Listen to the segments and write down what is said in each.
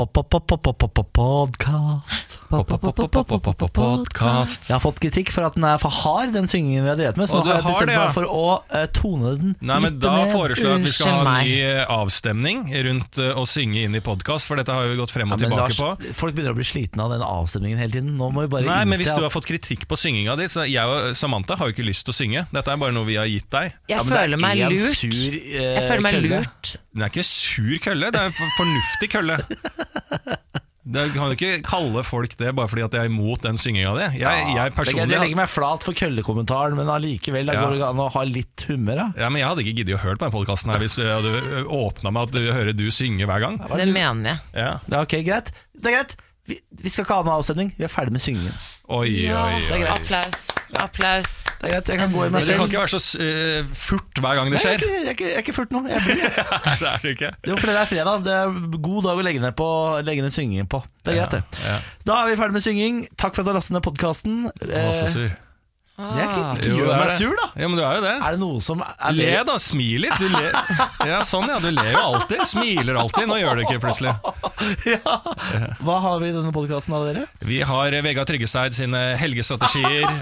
Podkast. Podkast. Jeg har fått kritikk for at den er for hard, den syngingen vi har drevet med. Så nå har jeg bestemt meg for å eh, tone den Nei, men Da foreslår jeg at vi skal ha ny eh, avstemning rundt eh, å synge inn i podkast, for dette har vi gått frem og tilbake på. folk begynner å bli slitne av den avstemningen hele tiden. Nå må vi bare Nei, men Hvis du har fått kritikk på synginga di så Jeg og Samantha har jo ikke lyst til å synge. Dette er bare noe vi har gitt deg. Jeg er føler meg lurt. Jeg føler meg lurt. Det er ikke sur kølle, det er en fornuftig kølle. Du kan jo ikke kalle folk det bare fordi at jeg er imot den synginga di. Jeg, jeg Jeg, personlig jeg legger meg flat for køllekommentaren, men allikevel da Ja. går det an å ha litt humør. Da. ja, men jeg hadde ikke giddet å høre på den podkasten hvis du hadde åpna med at du hører du synge hver gang. Det mener jeg. Ja. Ja, ok, greit. Det er greit. Vi, vi skal ikke ha noen avstemning. Vi er ferdig med syngingen. Oi, Ja, oi, oi. applaus. Applaus. Det er greit, Jeg kan gå i meg Men det kan ikke være så uh, furt hver gang det er skjer. Nei, jeg, er ikke, jeg er ikke furt nå. Jeg blir. Det er du ikke. Jo, for det er fredag. Det er god dag å legge ned, på, legge ned syngingen på. Det er greit, det. Ja. Da er vi ferdig med synging. Takk for at du har lastet ned podkasten. Å, sur. jeg er fint. ikke gjør er meg sur, da. Ja, men du er jo det. Er det noe som er Le, da. Smil litt. Du ler. Ja, sånn, ja. Du ler jo alltid. Smiler alltid. Nå gjør du ikke plutselig. ja. Hva har vi i denne podkasten av dere? Vi har Vegard Tryggesteid sine helgestrategier.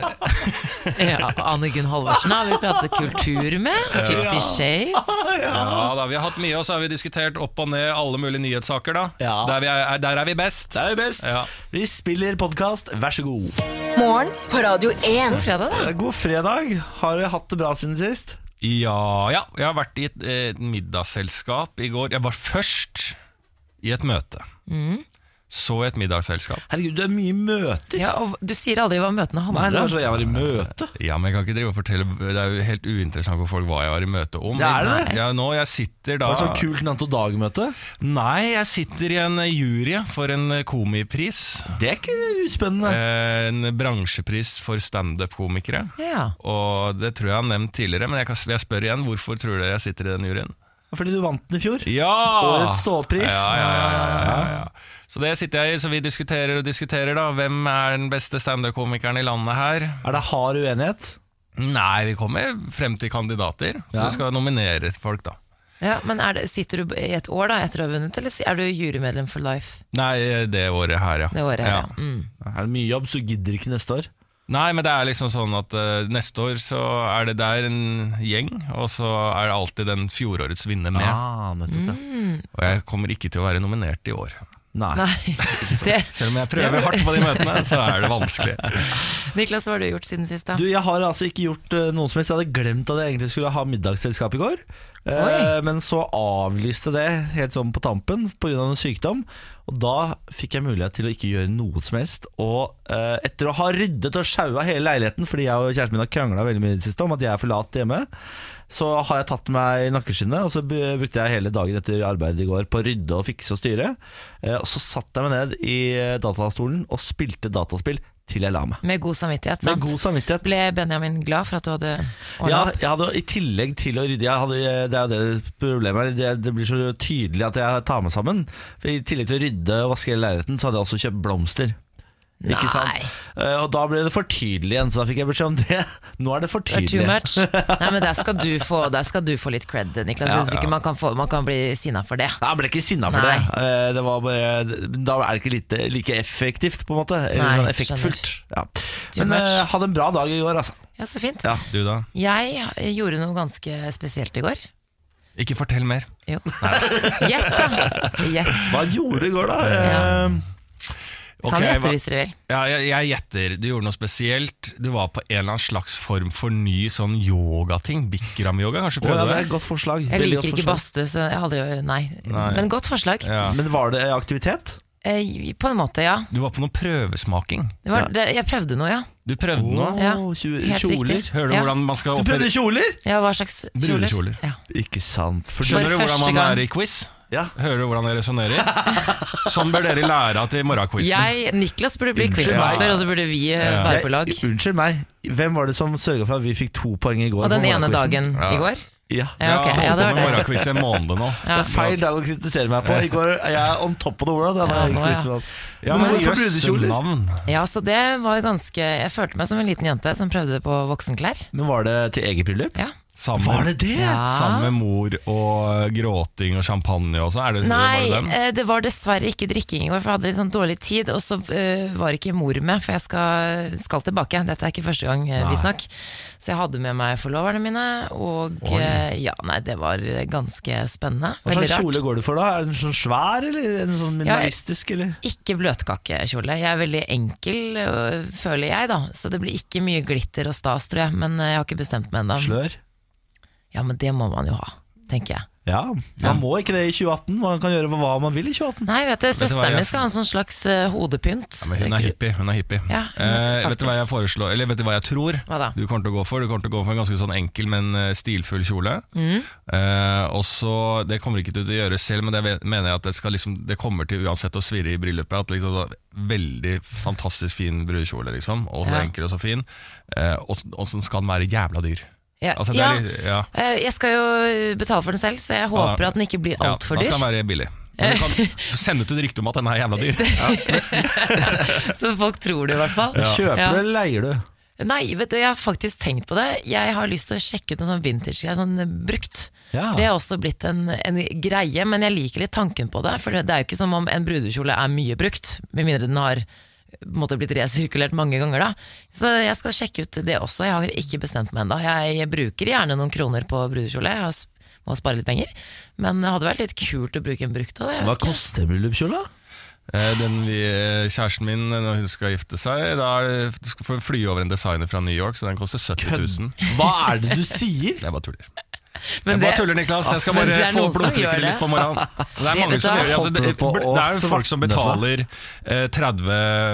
Ja, Anne Gunn Halvorsen har vi pratet kultur med. Fifty Shades. Ja da, Vi har hatt mye, og så har vi diskutert opp og ned alle mulige nyhetssaker. da Ja. der, vi er, der er vi best. Der er Vi best. Ja. Vi spiller podkast, vær så god. Morgen på Radio 1. Fredag, Eh, God fredag. Har du hatt det bra siden sist? Ja, ja, jeg har vært i et, et middagsselskap i går. Jeg var først i et møte. Mm. Så et middagsselskap. Herregud, det er mye møter. Ja, og du sier aldri hva møtene Nei, handler det var om. så jeg var i møte. Ja, men jeg kan ikke drive og fortelle Det er jo helt uinteressant for folk hva jeg var i møte om. Det er det? Ja, nå, jeg sitter da Var det sånn kult Nanto Dag-møte? Nei, jeg sitter i en jury for en komipris. Det er ikke uspennende. Eh, En bransjepris for standup-komikere. Ja. Og det tror jeg jeg har nevnt tidligere, men jeg, kan, jeg spør igjen hvorfor tror dere jeg sitter i den juryen? Fordi du vant den i fjor. Ja! Årets ståpris. Ja, ja, ja, ja, ja, ja. Så det sitter jeg i, så vi diskuterer og diskuterer, da. Hvem er den beste standup-komikeren i landet her? Er det hard uenighet? Nei, vi kommer frem til kandidater, så Ja. vi skal nominere folk, da. ja, men er det, Sitter du i et år da etter å ha vunnet, eller er du jurymedlem for life Nei, det året her, ja. det året? her, ja. Ja. Mm. Er det mye jobb, så gidder ikke neste år. Nei, men det er liksom sånn at uh, neste år så er det der en gjeng, og så er det alltid den fjorårets vinner med. Ah, nettopp, ja. Og jeg kommer ikke til å være nominert i år. Nei. Nei, det, Selv om jeg prøver hardt på de møtene, så er det vanskelig. Niklas, hva har du gjort siden sist? da? Du, Jeg har altså ikke gjort uh, noe som helst. Jeg hadde glemt at jeg egentlig skulle ha middagsselskap i går. Uh, men så avlyste det helt sånn på tampen pga. en sykdom. Og da fikk jeg mulighet til å ikke gjøre noe som helst. Og uh, etter å ha ryddet og sjaua hele leiligheten, fordi jeg og kjæresten min har krangla veldig mye i det siste om at jeg er for lat hjemme, så har jeg tatt meg i nakkeskinnet, og så brukte jeg hele dagen etter arbeidet i går på å rydde og fikse og styre. Eh, og så satte jeg meg ned i datastolen og spilte dataspill til jeg la meg. Med god samvittighet, sant? Med god samvittighet. Ble Benjamin glad for at du hadde ordna Ja, opp? jeg hadde i tillegg til å rydde jeg hadde, Det er jo det problemet her. Det, det blir så tydelig at jeg tar meg sammen. For I tillegg til å rydde og vaske hele leiligheten, så hadde jeg også kjøpt blomster. Ikke sant? Nei. Eh, Og da ble det for tydelig igjen, så da fikk jeg beskjed om det. Nå er det for Det too tydelig. much. Nei, men der skal du få, der skal du få litt cred, Niklas. Jeg synes ikke man kan, få, man kan bli sinna for det. Nei, Jeg ble ikke sinna for Nei. det. Eh, det var bare, da er det ikke like, like effektivt, på en måte. Eller Nei, sånn effektfullt. Ja. Men eh, hadde en bra dag i går, altså. Ja, så fint. Ja. Du da? Jeg gjorde noe ganske spesielt i går. Ikke fortell mer. Jo. Gjett, da. Gjett. Hva gjorde du i går, da? Ja. Eh, Ok, Kan gjette hvis dere vil. Ja, jeg, jeg gjetter. Du gjorde noe spesielt. Du var på en eller annen slags form for ny sånn yogating. Bikram-yoga, kanskje? å, ja, det er et godt forslag. Jeg Veldig liker ikke badstue, så jeg aldri Nei. Nei. Men godt forslag. Ja. Men var det aktivitet? Eh, på en måte, ja. Du var på noe prøvesmaking. Det var, det, jeg prøvde noe, ja. Du prøvde noe. Ja, helt kjoler. Hører du Ja. hvordan man skal Du prøvde kjoler? Ja, Hva slags kjoler? Brudekjoler. Ja. Ikke sant. For Skjønner du hvordan man gang. er i quiz? Ja. Hører du hvordan jeg resonnerer? Sånn bør dere lære til morgenquizen. Jeg, Niklas burde bli Unnskyld quizmaster, meg. og så burde vi eh, Ja. være på lag. Jeg- Unnskyld meg, hvem var det som sørga for at vi fikk to poeng i går? Og den på ene morgenquizen? dagen Ja. i går. Ja. Ja, ok. Jeg har Ja, holdt det på var med det. morgenquiz i en måned nå. Det er feil dag å kritisere meg på. I går er jeg on top of the world. Ja, nå, ja. Men hvorfor jøss, brudekjoler? navn. Ja, så det var ganske Jeg følte meg som en liten jente som prøvde på voksenklær. Men var det til eget bryllup? Ja, Sammen, Var det det? Ja. Sammen med mor og gråting og champagne og sånn? Det, var Nei, det den? eh, det var dessverre ikke drikking i går, for jeg hadde litt sånn dårlig tid. Og så uh, var ikke mor med, for jeg skal, skal tilbake. Dette er ikke første gang, uh, Nei. visstnok. Så jeg hadde med meg forloverne mine, og eh, ja, nei, det var ganske spennende. Hva slags kjole går du for da? Er den sånn svær, eller er den sånn minimalistisk? eller? Ikke bløtkakekjole. Jeg er veldig enkel, øh, føler jeg, da. Så det blir ikke mye glitter og stas, tror jeg. Men øh, jeg har ikke bestemt meg ennå. Slør? Ja, men det må man jo ha, tenker jeg. Ja, man må ikke det i 2018. Man kan gjøre hva man vil i 2018. Nei, vet du, søsteren min skal ha en sånn slags øh, hodepynt. Ja, men hun er hippie. Hun er hippie. Ja, hun er eh, vet du hva jeg foreslår Eller vet du hva jeg tror Hva da? du kommer til å gå for? Du kommer til å gå for en ganske sånn enkel, men eh, stilfull kjole. Mm. Eh, og så, Det kommer ikke du til å gjøre selv, men det vet- mener jeg at det, skal liksom, det kommer til uansett å svirre i bryllupet. At liksom, da- Veldig fantastisk fin brudekjole, liksom. Og så Ja. enkel og så fin. Eh, og, og så skal den være jævla dyr. Ja, Altså, ja. litt, ja. øh, jeg skal jo betale for den selv, så jeg håper at den ikke blir Ja, altfor Da dyr. skal den være billig. Men du kan sende ut et rykte om at den er jævla dyr. Så folk tror det, i hvert fall. Kjøper Ja. du eller leier du? Nei, vet du, jeg har faktisk tenkt på det. Jeg har lyst til å sjekke ut noe sånn vintage, sånn brukt. Ja. Det har også blitt en, en greie, men jeg liker litt tanken på det. For det er jo ikke som om en brudekjole er mye brukt, med mindre den har måte blitt resirkulert mange ganger. da Så jeg skal sjekke ut det også. Jeg har ikke bestemt meg ennå. Jeg bruker gjerne noen kroner på brudekjole. Jeg må spare litt penger. Men det hadde vært litt kult å bruke en brukt òg. Hva koster en bryllupskjole? Eh, Den vi, kjæresten min, når hun skal gifte seg, da er det, du skal få fly over en designer fra New York, så den koster 70 000. Hva er det du sier? Jeg bare tuller. Men jeg bare tuller, Niklas. Jeg skal bare få blodtrykket litt på morgenen. Det er mange som gjør. Altså, det, det er jo folk som betaler eh, 30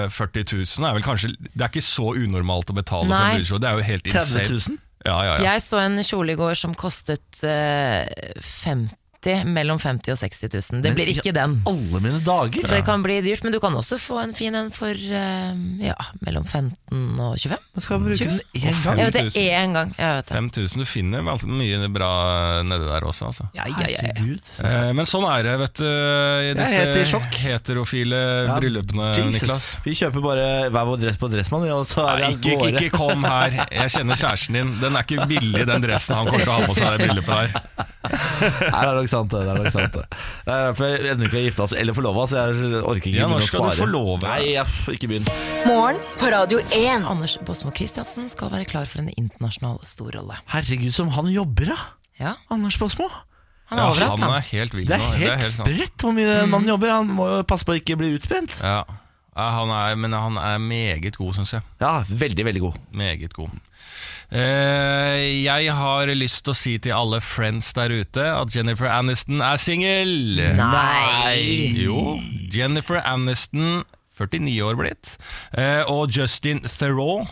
000-40 000. Er vel kanskje, det er ikke så unormalt å betale for en brudekjole. Det er jo helt 30 insane. 000? Ja, ja, ja. Jeg så en kjole i går som kostet eh, 50 mellom 50 og 60 000. Det Men blir ikke den. Alle mine dager. Så det kan bli dyrt, men du kan også få en fin en for uh, ja, mellom 15 og 25. Man skal bruke den én gang. Jeg vet det én gang. Jeg vet det. 5000, du finner mye bra nedi der også, altså. Ja, ja, ja, ja. Herregud. Eh, Men sånn er det, vet du. I disse sjokk. heterofile Ja, bryllupene, Jesus. Niklas. Vi kjøper bare hver vår dress på Dressmann, og så er Nei, det ikke, ikke, ikke kom her. Jeg kjenner kjæresten din. Den er ikke billig, den dressen han kommer til å ha på seg i det bryllupet her. Nei, det er nok sant, det. er nok sant, det. det er derfor jeg ennå ikke har gifta oss eller forlova, så jeg orker ikke Ja, når begynne å skal du spare. forlove deg? Nei, ja, ikke begynn. Morgen på Radio 1. Anders Båsmo Christiansen skal være klar for en internasjonal storrolle. Herregud, som han jobber, da! Ja, Anders Båsmo. han er Ja, overalt, han er helt vild Det er helt helt sprøtt hvor mye mm. man jobber. Han må jo passe på å ikke bli utbrent. Ja. Ja, han er, men han er meget god, syns jeg. Ja, veldig, veldig god. Meget god. Eh, jeg har lyst til å si til alle friends der ute at Jennifer Aniston er singel. Nei! Jo, Jennifer Aniston, 49 år blitt, eh, og Justin Theroux,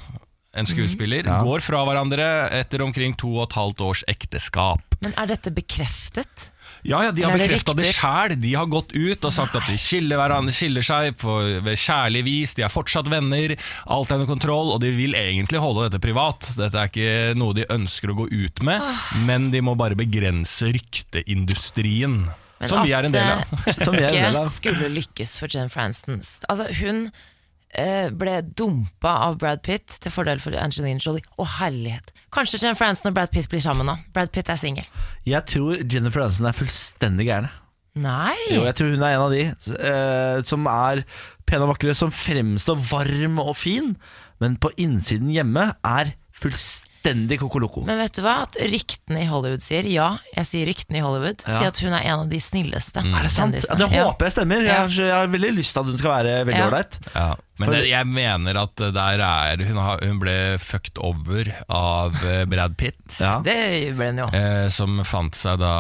en skuespiller, Ja. går fra hverandre etter omkring to og et halvt års ekteskap. Men er dette bekreftet? Ja, ja, De har bekrefta det sjæl. De har gått ut og sagt at de skiller, hverandre, skiller seg på, ved kjærlig vis. De er fortsatt venner. Alt er under kontroll, og de vil egentlig holde dette privat. Dette er ikke noe de ønsker å gå ut med, men de må bare begrense rykteindustrien. Men Som vi er en del av. det Som vi ikke skulle lykkes for Jen Franston. Altså, hun eh, ble dumpa av Brad Pitt til fordel for Angelina Jolie. Å herlighet. Kanskje Jennifer Aniston og Brad Pitt blir sammen nå. Brad Pitt er singel. Jeg tror Jennifer Aniston er fullstendig gæren. Nei! Jo, jeg tror hun er en av de eh, som er pene og vakre, som fremstår varm og fin, men på innsiden hjemme er fullstendig kokoloko. Men vet du hva? At ryktene i Hollywood sier ja, jeg sier ryktene i Hollywood, Ja. sier at hun er en av de snilleste. Er det sant? Ja, det håper jeg stemmer. Jeg har, jeg har veldig lyst til at hun skal være veldig Ja. ålreit. Ja, men For- det, jeg mener at der er hun, har, hun ble fucked over av eh, Brad Pitt. Ja. Det ble hun jo. Eh, som fant seg da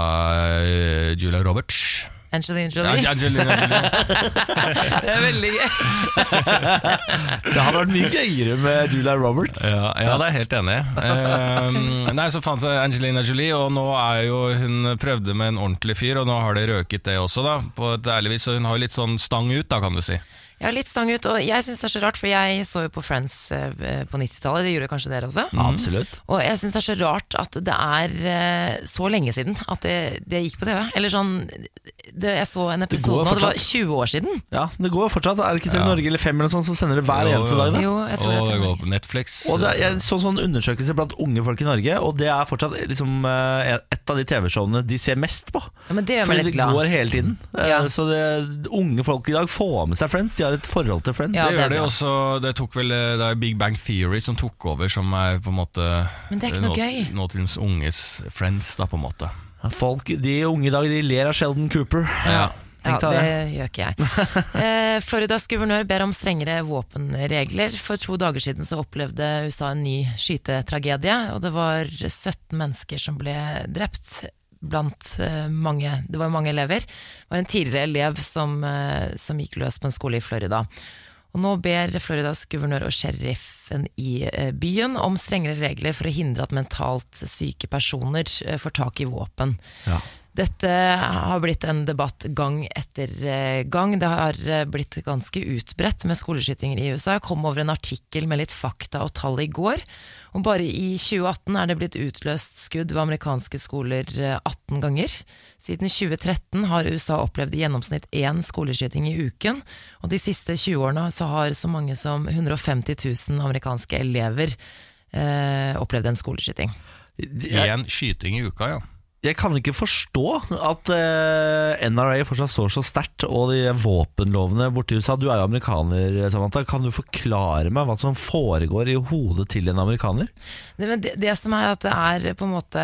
eh, Julia Roberts. Angelina Ja, Jolie. Angelina Jolie. Det er veldig gøy. Det hadde vært mye gøyere med Julia Roberts. Ja, ja, det er jeg helt enig i. Eh, nei, så fant seg Angelina Jolie, og nå er jo hun prøvde med en ordentlig fyr, og nå har det røket det også, da, på et ærlig vis. Så hun har jo litt sånn stang ut, da, kan du si. Ja, litt stang ut. Og jeg syns det er så rart, for jeg så jo på Friends eh, på 90-tallet. Det gjorde kanskje dere også? Absolutt. Og jeg syns det er så rart at det er eh, så lenge siden at det, det gikk på TV. Eller sånn det, Jeg så en episode nå, det var 20 år siden. Ja, det går fortsatt. Er det ikke TV Ja. Norge eller Fem eller noe sånt som sender det hver eneste dag? Da? Jo, jeg tror og det går på Netflix. Og det er, jeg så sånn undersøkelse blant unge folk i Norge, og det er fortsatt liksom, eh, et av de TV-showene de ser mest på. Ja, men det gjør meg glad For det går hele tiden. Ja. Så det, unge folk i dag får med seg Friends. De har et forhold til Friends. Ja, det det gjør det også Det tok vel Det er Big Bang Theory som tok over, som er på en måte Men det er ikke noe nå- gøy. Nåtidens unges friends, da, på en måte. Folk, de unge i dag de ler av Sheldon Cooper. Ja. Ja, det gjør ikke jeg. Eh, Floridas guvernør ber om strengere våpenregler. For to dager siden så opplevde USA en ny skytetragedie, og det var 17 mennesker som ble drept. Blant eh, mange Det var mange elever. Det var en tidligere elev som, eh, som gikk løs på en skole i Florida. Og nå ber Floridas guvernør og sheriffen i eh, byen om strengere regler for å hindre at mentalt syke personer får tak i våpen. Ja. Dette har blitt en debatt gang etter gang. Det har blitt ganske utbredt med skoleskytinger i USA. Jeg kom over en artikkel med litt fakta og tall i går. Og bare i 2018 er det blitt utløst skudd ved amerikanske skoler eh, 18 ganger. Siden 2013 har USA opplevd i gjennomsnitt én skoleskyting i uken. Og de siste 20 årene så har så mange som 150 000 amerikanske elever eh, opplevd en skoleskyting. Én skyting i uka, ja. Jeg kan ikke forstå at eh, NRA fortsatt står så sterkt, og de våpenlovene borti USA Du er jo amerikaner, Samantha. Kan du forklare meg hva som foregår i hodet til en amerikaner? Det, det, det som er at det er på en måte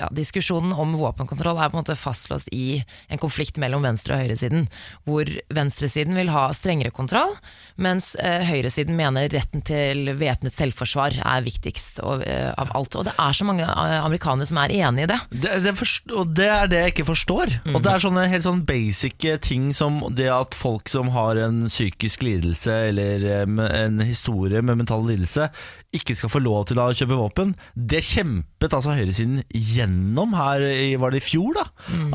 ja, Diskusjonen om våpenkontroll er på en måte fastlåst i en konflikt mellom venstre- og høyresiden. Hvor venstresiden vil ha strengere kontroll, mens eh, høyresiden mener retten til væpnet selvforsvar er viktigst og, eh, av alt. Og det er så mange eh, amerikanere som er enig i det. Det, det, og det er det jeg ikke forstår. Og det er sånne helt sånn basic ting som det at folk som har en psykisk lidelse eller eh, en historie med mental lidelse, ikke skal få lov til å kjøpe våpen. Det kjempet altså høyresiden gjennom her i, var det i fjor, da.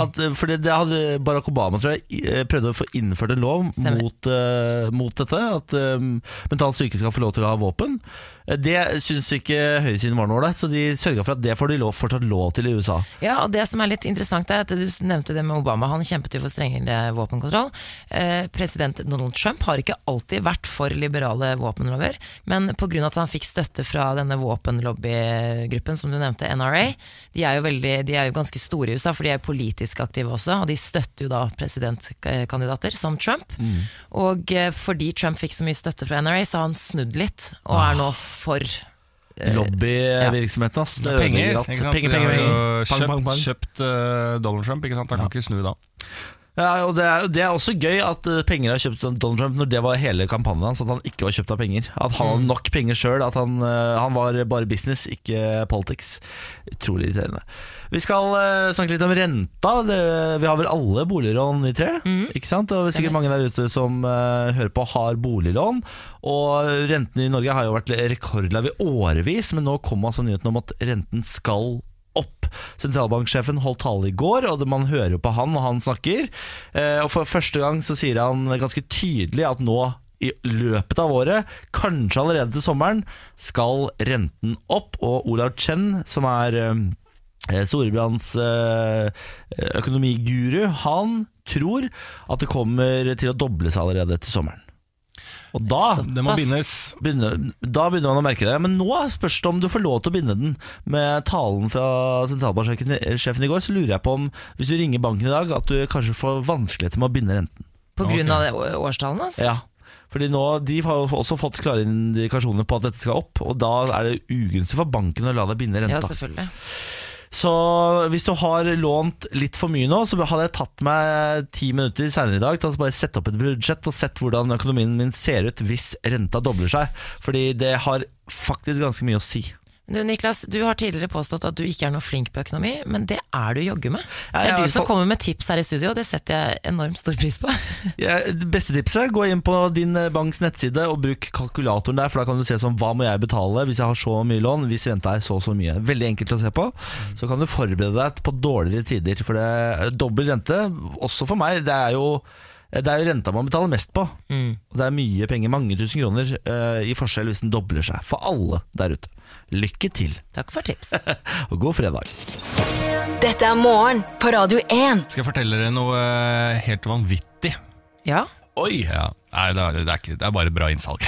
At, eh, fordi det hadde Barack Obama tror jeg, eh, prøvde å få innført en lov mot, uh, mot dette. At um, mentalt syke skal få lov til å ha våpen. Det syns ikke høyresiden var noe ålreit, så de sørga for at det får de lov, fortsatt lov til i USA. Ja, og det som er litt interessant er at Du nevnte det med Obama, han kjempet jo for strengere våpenkontroll. Eh, president Donald Trump har ikke alltid vært for liberale våpenlover, men pga. at han fikk støtte fra denne våpenlobbygruppen som du nevnte, NRA, de er jo, veldig, de er jo ganske store i USA, for de er politisk aktive også, og de støtter jo da presidentkandidater som Trump. Og eh, fordi Trump fikk så mye støtte fra NRA, så har han snudd litt, og er nå for eh, Lobbyvirksomheten, ass. Det Penger, ødelegger alt. Penger, penger, penger. Kjøpt, kjøpt eh, Donald Trump, ikke sant? Han kan ikke snu da. Ja, og det, er, det er også gøy at eh, penger har kjøpt Donald Trump når det var hele kampanjen hans, at han ikke var kjøpt av penger. At han hadde nok penger sjøl, at han, eh, han var bare business, ikke politics. Utrolig irriterende. Vi skal eh, snakke litt om renta. Det, vi har vel alle boliglån, vi tre? Ikke sant? Og det er sikkert mange der ute som hører på, har boliglån. Og renten i Norge har jo vært rekordlave i årevis, men nå kom altså nyheten om at renten skal opp. Sentralbanksjefen holdt tale i går, og man hører jo på han når han snakker. Eh, Og For første gang så sier han ganske tydelig at nå i løpet av året, kanskje allerede til sommeren, skal renten opp. Og Olav Chen, som er eh, Storebrands eh, økonomiguru, han tror at det kommer til å doble seg allerede til sommeren. Og da Det må bindes. begynner, da begynner man å merke det. Men nå spørs det om du får lov til å binde den. Med talen fra sentralbanksjefen i går, så lurer jeg på om hvis du ringer banken i dag, at du kanskje får vanskeligheter med å binde renten. På grunn okay. av det årstallene Altså? Ja fordi nå, De har også fått klare indikasjoner på at dette skal opp, og da er det ugunstig for banken å la deg binde renta. Ja, selvfølgelig. Så hvis du har lånt litt for mye nå, så hadde jeg tatt meg ti minutter senere i dag til å bare sette opp et budsjett og sett hvordan økonomien min ser ut hvis renta dobler seg. Fordi det har faktisk ganske mye å si. Du Niklas, du har tidligere påstått at du ikke er noe flink på økonomi, men det er du jaggu med. Ja, Det er du som for- kommer med tips her i studio, og det setter jeg enormt stor pris på. Ja, det beste tipset, gå inn på din eh, banks nettside og bruk kalkulatoren der, for da kan du se sånn, hva må jeg betale hvis jeg har så mye lån, hvis renta er så og så mye. Veldig enkelt å se på. Så kan du forberede deg på dårligere tider, for det er dobbel rente, også for meg, det er jo Det er jo renta man betaler mest på. Mm. Og det er mye penger, mange tusen kroner uh, i forskjell hvis den dobler seg. For alle der ute. Lykke til, Takk for tips. og god fredag. Dette er morgen på Radio 1. Skal jeg fortelle dere noe eh, helt vanvittig? Ja, Oi! Ja, Nei, det er, det, er ikke, det er bare bra innsalg.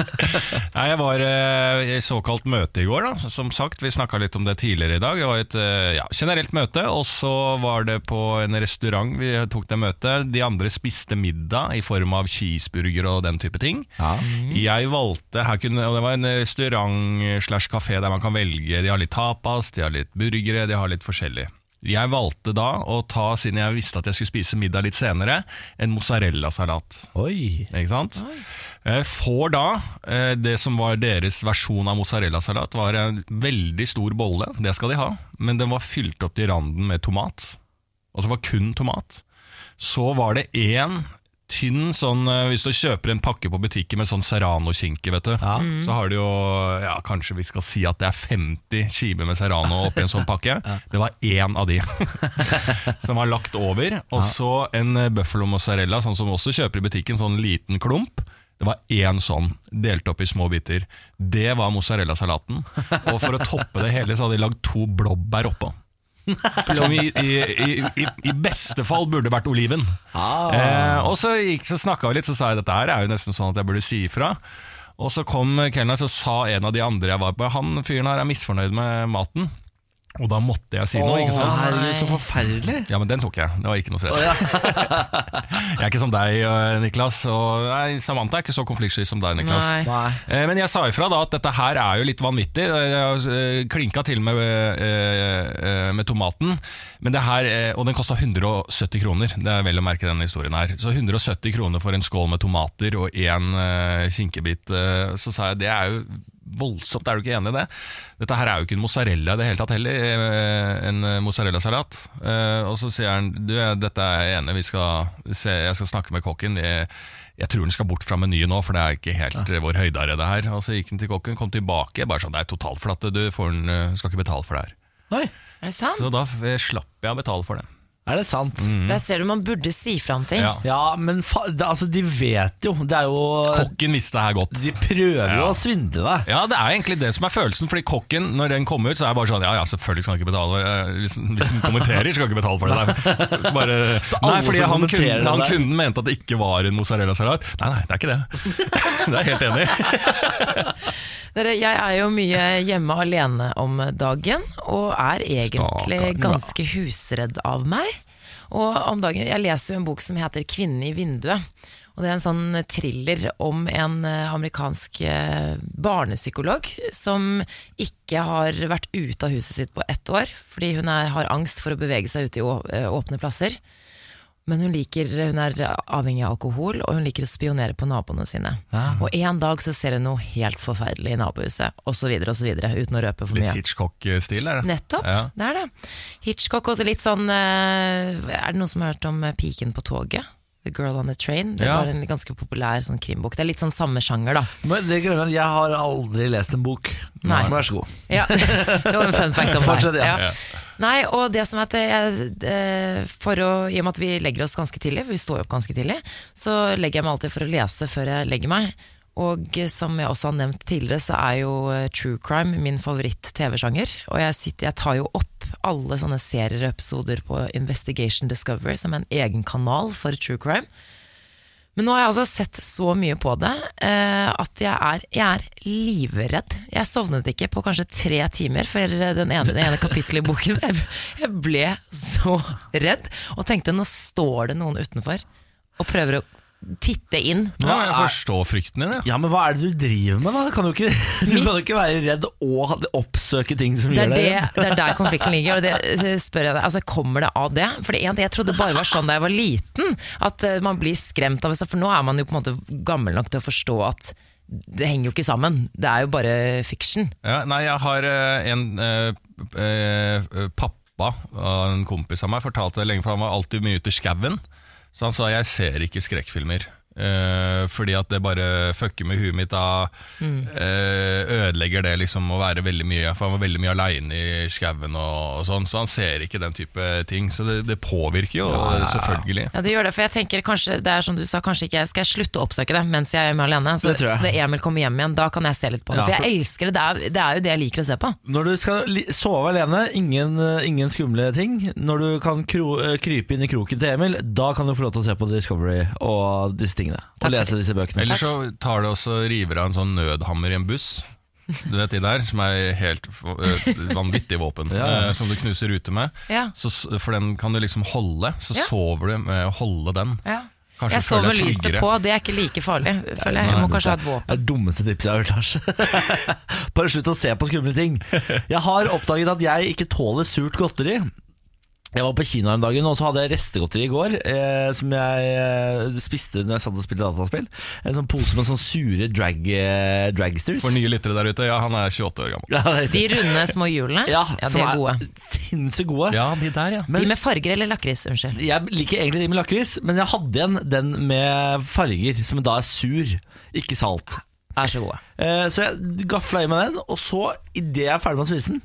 Nei, jeg var eh, i såkalt møte i går. da Som sagt, Vi snakka litt om det tidligere i dag. Det var et eh, ja, generelt møte, og så var det på en restaurant vi tok det møtet. De andre spiste middag i form av cheeseburger og den type ting. Ja. Jeg valgte, kunne, og Det var en restaurant slash kafé der man kan velge. De har litt tapas, de har litt burgere, de har litt forskjellig. Jeg valgte da å ta, siden jeg visste at jeg skulle spise middag litt senere, en mozzarellasalat. Oi. Ikke sant? Oi. Får da eh, det som var deres versjon av mozzarellasalat, var en veldig stor bolle. Det skal de ha. Men den var fylt opp til randen med tomat. Og så var kun tomat. Så var det én tynn sånn eh, Hvis du kjøper en pakke på butikken med sånn serrano-skinke, vet du, så har du jo ja, Kanskje vi skal si at det er 50 skiver med serrano oppi en sånn pakke. Det var én av de som var lagt over. Og så en eh, buffalo mozzarella, sånn som vi også kjøper i butikken, sånn liten klump. Det var én sånn, delt opp i små biter. Det var mozzarellasalaten. Og for å toppe det hele, så hadde de lagd to blåbær oppå. Som i, i, i, i, beste fall burde vært oliven. Eh, og så, gikk, så snakka vi litt, så sa jeg dette her er jo nesten sånn at jeg burde si ifra. Og så kom kelneren, så sa en av de andre jeg var på Han fyren her er misfornøyd med maten. Og da måtte jeg si noe, ikke sant? herregud, så forferdelig. Ja, men den tok jeg. Det var ikke noe stress. jeg er ikke som deg, eh, Niklas. Og nei, Samantha er ikke så konfliktsky som deg, Niklas. Nei. Nei. Eh, Men jeg sa ifra da at dette her er jo litt vanvittig. Jeg eh, klinka til med, eh, eh, med tomaten. Men det her, eh, Og den kosta 170 kroner. Det er vel å merke denne historien her. Så 170 kroner for en skål med tomater og én kinkebit. eh, Så sa jeg det er jo voldsomt, er du ikke enig i det? Dette her er jo ikke en mozzarella i det hele tatt heller, eh, en mozzarellasalat. Eh, Og så sier han du, eh, dette er jeg enig vi skal se, jeg skal snakke med kokken. Jeg, jeg tror den skal bort fra menyen nå, for det er ikke helt ja. vår høydare det her. Og så gikk den til kokken, kom tilbake, bare sånn, det er totalt flatt, du får den, eh, skal ikke betale for det her. Nei, er det sant? Så da eh, slapp jeg å betale for det. Er det sant? Der ser du man burde si fra om ting. Ja. Ja, men fa det, altså, de vet jo. Det er jo Kokken visste det her godt. De prøver jo Ja. å svindle deg. Ja, det er egentlig det som er følelsen, fordi kokken, når den kommer ut, så er det bare sånn, ja, ja, selvfølgelig skal han ikke betale, eh, hvis, hvis han kommenterer, skal han ikke betale for det. Nei. Så bare, så nei, fordi han, kunden, han kunden mente at det ikke var en mozzarella-salat. Nei, nei, det er ikke det. det er jeg helt enig i. Dere, jeg er jo mye hjemme alene om dagen, og er egentlig ganske husredd av meg. Og om dagen, Jeg leser jo en bok som heter 'Kvinnen i vinduet'. Og Det er en sånn thriller om en eh, amerikansk eh, barnepsykolog som ikke har vært ute av huset sitt på ett år, fordi hun er, har angst for å bevege seg ute i å- eh, åpne plasser. Men hun, liker, hun er avhengig av alkohol, og hun liker å spionere på naboene sine. Og en dag så ser hun noe helt forferdelig i nabohuset, osv., osv., uten å røpe for Litt mye. Hitchcock-stil, er det? Nettopp, Ja. det er det. Hitchcock også litt sånn eh, Er det noen som har hørt om Piken på toget? The Girl on the Train. Det Ja. var en ganske populær sånn krimbok. Det er litt sånn samme sjanger, da. Men det glemmer jeg, jeg har aldri lest en bok. Nei. Vær så god. Ja, det var en fun fact om Fortsett, meg. ja. Ja. Nei, og det som er at jeg, eh, for å, I og med at vi legger oss ganske tidlig, for vi står jo opp ganske tidlig, så legger jeg meg alltid for å lese før jeg legger meg. Og som jeg også har nevnt tidligere, så er jo eh, true crime min favoritt-TV-sjanger. Og jeg, sitter, jeg tar jo opp alle sånne serier og episoder på Investigation Discovery, som er en egen kanal for true crime. Men nå har jeg altså sett så mye på det eh, at jeg er, jeg er livredd. Jeg sovnet ikke på kanskje tre timer før den ene, det ene kapittelet i boken. Jeg, jeg ble så redd og tenkte nå står det noen utenfor og prøver å titte inn. Ja, jeg forstår frykten din, ja. Ja, men hva er det du driver med, da? Du kan jo ikke, du kan jo ikke være redd og oppsøke ting som gjør deg det, redd. det er der konflikten ligger. Og det spør jeg deg, altså Kommer det av det? For det ene, Jeg trodde bare var sånn da jeg var liten, at eh, man blir skremt av det. For nå er man jo på en måte gammel nok til å forstå at det henger jo ikke sammen. Det er jo bare fiction. Ja, nei, jeg har eh, en eh, eh, pappa en kompis av meg fortalte det lenge, for han var alltid mye ute i skauen. Så han sa jeg ser ikke skrekkfilmer. Eh, fordi at det bare fucker med huet mitt. Da eh, ødelegger det liksom å være veldig mye For han var veldig mye aleine i skauen og, og sånn, så han ser ikke den type ting. Så det, det påvirker jo, selvfølgelig. Ja, det gjør det, for jeg tenker kanskje Det er som du sa, kanskje ikke Skal jeg slutte å oppsøke det mens jeg er hjemme alene? Så Det det Emil kommer hjem igjen, da kan jeg se litt på det. Ja, for for- jeg elsker det. Det er, det er jo det jeg liker å se på. Når du skal li sove alene, ingen, ingen skumle ting. Når du kan kro eh, krype inn i kroken til Emil, da kan du få lov til å se på Discovery og disse tingene. Å lese disse bøkene. Eller så tar det også river av en sånn nødhammer i en buss. Du vet de der, som er helt vanvittig våpen, Ja. eh, som du knuser ruter med. Ja. Så, for den kan du liksom holde, så Ja. sover du med å holde den. Ja. Kanskje Jeg sover med lyset på, det er ikke like farlig. Føler jeg. jeg må kanskje ha et våpen. Det er det dummeste tipset jeg har hørt, Lars. Bare slutt å se på skumle ting. Jeg har oppdaget at jeg ikke tåler surt godteri. Jeg var på kino en dag, og så hadde jeg restegodteri i går eh, som jeg eh, spiste når jeg satt og spilte dataspill. En sånn pose med sånn sure drag, eh, dragsters. For nye lyttere der ute, ja, han er 28 år gammel. Ja, De runde små hjulene, ja, ja, som de er gode. Sinnssykt gode. Ja, de der, ja. Men De med farger eller lakris, unnskyld. jeg liker egentlig de med lakris, men jeg hadde igjen den med farger, som da er sur, ikke salt. Er så gode. Eh, Så jeg gafla i meg den, og så, idet jeg er ferdig med å spise den,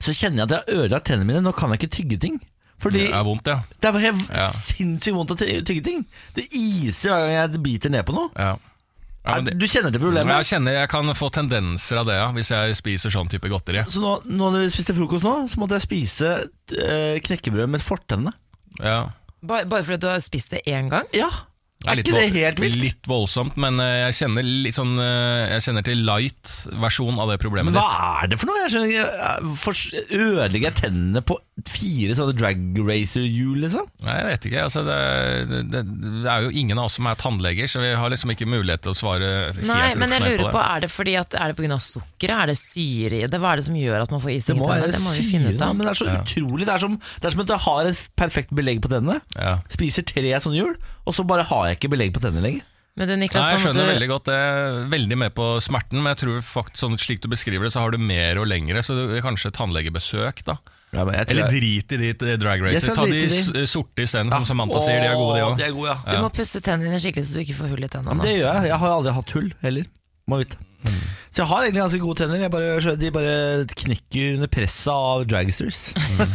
så kjenner jeg at jeg har ødelagt tennene mine. Nå kan jeg ikke tygge ting. Fordi Det er vondt, ja. det er bare helt Ja. sinnssykt vondt å tygge ting. Det iser hver gang jeg biter ned på noe. ja. ja men det, Du kjenner til problemet? jeg kjenner jeg kan få tendenser av det, ja, hvis jeg spiser sånn type godteri. Så nå, nå når vi spiste frokost nå, så måtte jeg spise eh, knekkebrød med fortennene. Ja. Bare, bare fordi du har spist det én gang? Ja, er ikke det helt vilt? Litt voldsomt, men eh, jeg kjenner litt sånn eh, Jeg kjenner til light-versjon av det problemet hva ditt. er det for noe? Jeg skjønner ikke Ødelegger jeg tennene på fire sånne drag racer-hjul, liksom? Nei, jeg vet ikke. Altså, det, det, det er jo ingen av oss som er tannleger, så vi har liksom ikke mulighet til å svare helt Nei, men jeg lurer på, det. er det fordi at Er det pga. sukkeret? Er det syre i det? Hva er det som gjør at man får is i tennene? Det må vi finne ut av. men det er så utrolig. Det er, som, det er som at jeg har et perfekt belegg på tennene. Ja. Spiser tre sånne hjul, og så bare har jeg ikke belegg på tennene lenger. Men du Niklas, Nei, jeg skjønner du, veldig godt det. er Veldig med på smerten, men jeg tror faktisk sånn slik du beskriver det, så har du mer og lengre, så det er kanskje tannlegebesøk, da. Ja, men jeg Eller jeg- drit i de eh, drag racer. Ta de sorte isteden, som Samantha sier. De er gode, de òg. De er gode, ja. du må pusse tennene dine skikkelig så du ikke får hull i tennene. Men det gjør jeg. Jeg har aldri hatt hull heller. Må vite. Så jeg har egentlig ganske gode tenner. Jeg bare, de bare knekker under presset av dragsters.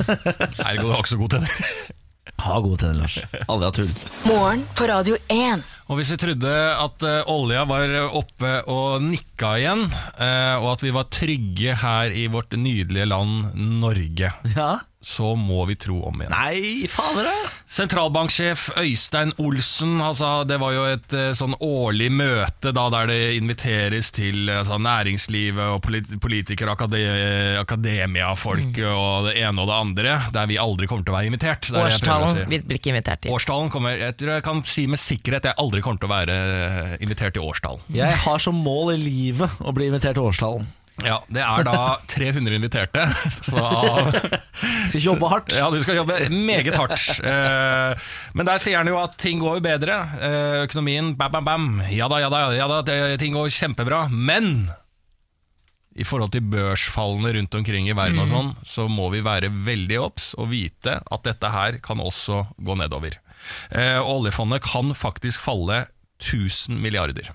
Ergo, du har ikke så god tenner. Har gode tenner, Lars. Aldri hatt hull. Morgen på Radio 1. Og hvis vi trodde at uh, olja var oppe og nikka igjen, uh, og at vi var trygge her i vårt nydelige land Norge, Ja. Så må vi tro om igjen. Nei, fader. Sentralbanksjef Øystein Olsen, altså, det var jo et eh, sånn årlig møte da, der det inviteres til altså, næringslivet og polit politikere, akade akademiafolk og det ene og det andre, der vi aldri kommer til å være invitert. Er Årstallen si. vi blir ikke invitert til. Årstallen kommer, jeg tror jeg kan si med sikkerhet jeg aldri kommer til å være eh, invitert til årstallen. Jeg har som mål i livet å bli invitert til årstallen. Ja, Det er da 300 inviterte. Så Skal jobbe hardt. Ja, du skal jobbe meget hardt. Eh, men der sier han jo at ting går jo bedre. Eh, økonomien bam, bam, bam. Ja da, ja da, ja da, ting går kjempebra. Men i forhold til børsfallene rundt omkring i verden og sånn, så må vi være veldig obs og vite at dette her kan også gå nedover. Eh, oljefondet kan faktisk falle 1000 milliarder.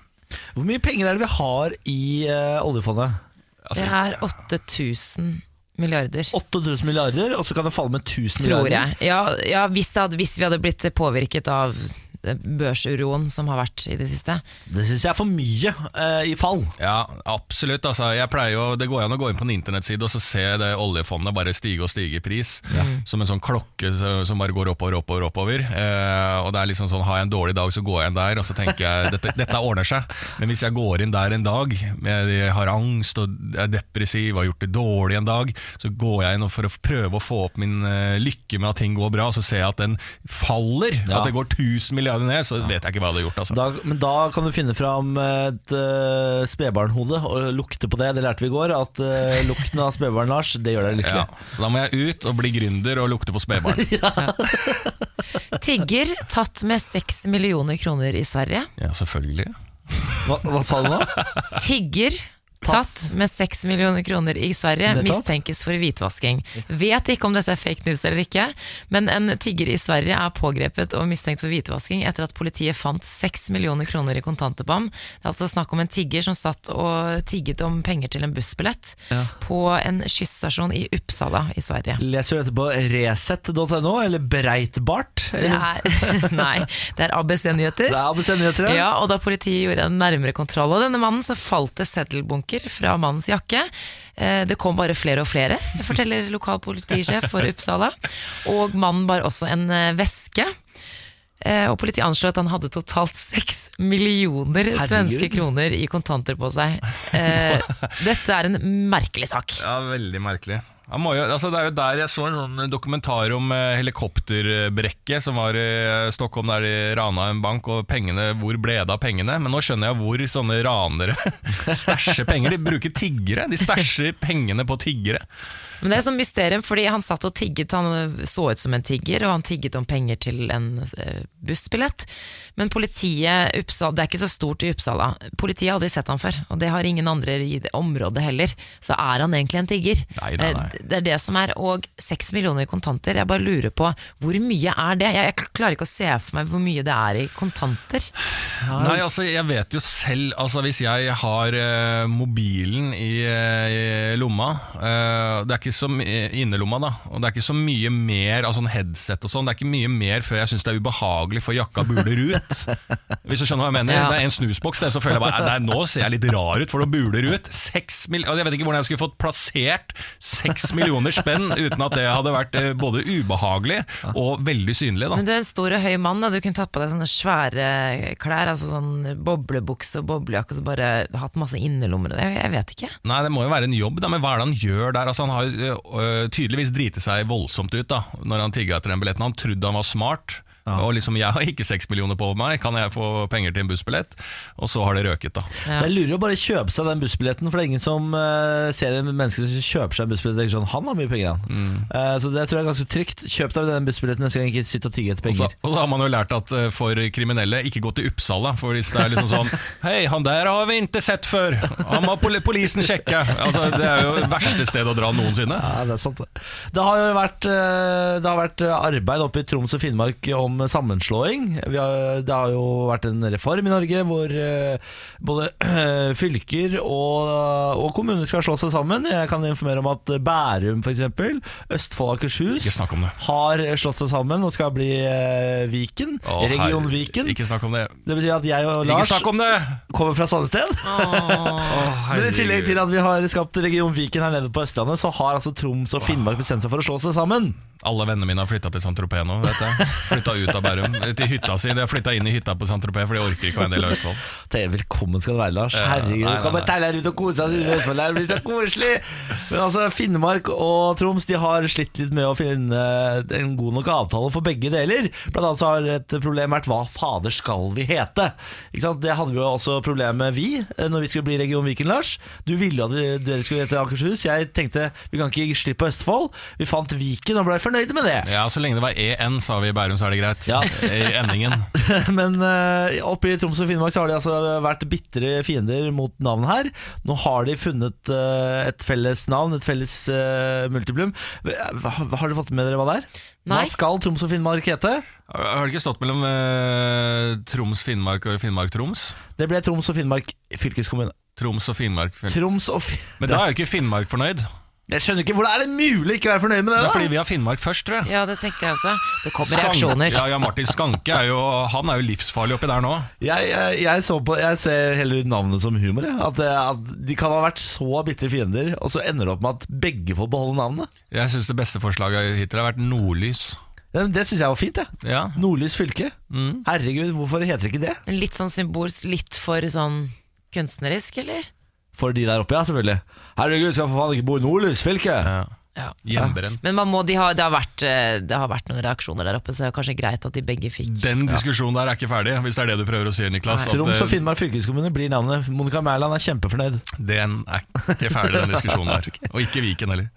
Hvor mye penger er det vi har i oljefondet? Altså, Det er 8000 milliarder. 8000 milliarder, og så kan det falle med 1000 Tror milliarder. jeg. Ja, ja hvis, hadde, hvis vi hadde blitt påvirket av børsuroen som har vært i det siste. Det syns jeg er for mye eh, i fall. Ja, absolutt. Altså, jeg pleier jo, det går an å gå inn på en internettside og så se det oljefondet bare stige og stige i pris. Som en sånn klokke som bare går oppover, oppover, oppover. Eh, og det er liksom sånn, Har jeg en dårlig dag, så går jeg inn der og så tenker jeg dette, dette ordner seg. Men hvis jeg går inn der en dag, jeg har angst og er depressiv og har gjort det dårlig en dag, så går jeg inn og for å prøve å få opp min eh, lykke med at ting går bra, så ser jeg at den faller. Ja. At det går 1000 milliarder ned, så vet jeg ikke hva jeg har gjort. Altså. Da, men da kan du finne fram et uh, spedbarnhode og lukte på det. Det lærte vi i går. At uh, lukten av spedbarn Lars, det gjør deg lykkelig. Ja, så da må jeg ut og bli gründer og lukte på spedbarn. Tigger tatt med 6 millioner kroner i Sverige. Ja, selvfølgelig. Hva, hva sa du nå? Tigger Tatt med 6 millioner kroner i Sverige, mistenkes for hvitvasking. Vet ikke om dette er fake news eller ikke, men en tigger i Sverige er pågrepet og mistenkt for hvitvasking etter at politiet fant 6 millioner kroner i kontanter på ham. Det er altså snakk om en tigger som satt og tigget om penger til en bussbillett Ja. på en kyststasjon i Uppsala i Sverige. Leser du dette på resett.no eller Breitbart? Det er, nei, det er ABC-nyheter. Det er ABC Nyheter, ja. Ja, og da politiet gjorde en nærmere kontroll av denne mannen, så falt det seddelbunker fra mannens jakke. Eh, Det kom bare flere og flere, forteller lokal politisjef for Uppsala. Og mannen bar også en eh, veske. Eh, Og politiet anslår at han hadde totalt seks millioner Herregud. svenske kroner i kontanter på seg. Dette er en merkelig sak. Ja, veldig merkelig. Jo, altså det er jo der jeg så en sånn dokumentar om eh, helikopterbrekket som var i eh, Stockholm der de rana en bank, og pengene, hvor ble det av pengene? Men nå skjønner jeg hvor sånne ranere stæsjer penger. De bruker tiggere. De stæsjer pengene på tiggere. Men det er sånn mysterium, fordi han satt og tigget, han så ut som en tigger, og han tigget om penger til en eh, bussbillett. Men politiet, Uppsala, det er ikke så stort i Uppsala, politiet har aldri sett han før, og det har ingen andre i det området heller. Så er han egentlig en tigger. Nei, nei, nei. Eh, Det er det som er, og seks millioner i kontanter, jeg bare lurer på, hvor mye er det? Jeg, jeg klarer ikke å se for meg hvor mye det er i kontanter. Nei, altså jeg vet jo selv Altså Hvis jeg har uh, mobilen i, i lomma uh, Det er ikke så my- innerlomma da Og det er ikke så mye mer Altså en headset og sånn Det er ikke mye mer før jeg synes det er ubehagelig For jakka buler ut Hvis du skjønner hva jeg mener Ja. Det er en snusboks det, Så føler jeg bare Nei, nå ser jeg litt rar ut For det buler ut 6 millioner, altså, Jeg vet ikke hvordan jeg skulle fått plassert 6 millioner spenn Uten at det hadde vært eh, både ubehagelig Og veldig synlig da Men du er en stor og høy mann, da. du kunne tatt på deg sånne svære klær, altså sånn boblebukse og boblejakke, og så bare hatt masse innerlommer. Jeg, jeg vet ikke. Nei, det må jo være en jobb, da, men hva er det han gjør der? Altså, han har tydeligvis driti seg voldsomt ut da når han tigga etter den billetten. Han trodde han var smart. Og liksom, Jeg har ikke seks millioner på meg, kan jeg få penger til en bussbillett? Og så har det røket, da. Ja. Det er lurer å bare kjøpe seg den bussbilletten, for det er ingen som uh, ser en menneske som kjøper seg en bussbillett og tenker sånn Han har mye penger, han. Mm. Uh, så det tror jeg er ganske trygt. Kjøp deg den bussbilletten neste gang, ikke sitt og tigge etter penger. og så har man jo lært at uh, for kriminelle, ikke gå til Uppsala. For hvis det er liksom sånn Hei, han der har vi ikke sett før! Han må pol polisen sjekke! Altså, det er jo det verste stedet å dra noensinne. Ja, det er sant det. Det har jo vært, det har vært arbeid oppe i Troms og Finnmark om sammenslåing. Vi har, det har jo vært en reform i Norge hvor eh, både fylker og, og kommuner skal slå seg sammen. Jeg kan informere om at Bærum f.eks., Østfold og Akershus om har slått seg sammen og skal bli eh, Viken. Å, Region Viken. Ikke snakk om det. Det betyr at jeg og Lars om kommer fra samme sted. Men i tillegg til at vi har skapt Region Viken her nede på Østlandet, så har altså Troms og Finnmark bestemt seg for å slå seg sammen. Alle vennene mine har flytta til Saint-Tropez nå. vet du Flytta ut av Bærum. Til hytta si. De har flytta inn i hytta på Saint-Tropez, for de orker ikke være en del av Østfold. Det er Velkommen skal du være, Lars. Herregud, du kan bare deg ut og kose deg. i Østfold, Det blir så koselig Men altså, Finnmark og Troms De har slitt litt med å finne en god nok avtale for begge deler. Blant annet så har et problem vært hva fader skal vi hete? Ikke sant? Det hadde vi jo også problem med, vi, når vi skulle bli Region Viken, Lars. Du ville at dere skulle hete Akershus. Jeg tenkte vi kan ikke gi slipp på Østfold. Vi fant Viken og ble fornøyde med det. Ja, Så lenge det var EN, sa vi i Bærum, så er det greit. Ja. I endingen. Men uh, oppe i Troms og Finnmark så har de altså vært bitre fiender mot navnet her. Nå har de funnet uh, et felles navn, et felles uh, multiplum. Hva, har dere fått med dere hva det er? Hva skal Troms og Finnmark hete? Har det ikke stått mellom eh, Troms, Finnmark og Finnmark-Troms? Det ble Troms og Finnmark fylkeskommune. Troms og Finnmark. Troms og Fin- Men da er jo ikke Finnmark fornøyd. Jeg skjønner ikke, Hvordan er det mulig å ikke være fornøyd med det? Det er da? fordi vi har Finnmark først, tror jeg. Ja, det tenkte jeg også. Det kommer Skank- reaksjoner. Ja, ja, Martin Skanke er jo, han er jo livsfarlig oppi der nå. Jeg, jeg, jeg, så på, jeg ser heller navnet som humor. At, eh, at De kan ha vært så bitre fiender, og så ender det opp med at begge får beholde navnet. Jeg syns det beste forslaget hittil har vært Nordlys. Det, det syns jeg var fint. jeg Ja. Nordlys fylke. Herregud, hvorfor heter det ikke det? Litt sånn symbolsk, litt for sånn kunstnerisk, eller? For de der oppe, ja, selvfølgelig. Herregud, skal for faen ikke bo i Nordlys fylke! ja. Ja. Men man må, de har, det, har vært, eh, det har vært noen reaksjoner der oppe, så det er kanskje greit at de begge fikk Den diskusjonen der er ikke ferdig, hvis det er det du prøver å si, Niklas. at, Troms og eh, Finnmark fylkeskommune blir navnet. Monica Mæland er kjempefornøyd. Den er ikke ferdig, den diskusjonen der. Og ikke Viken heller.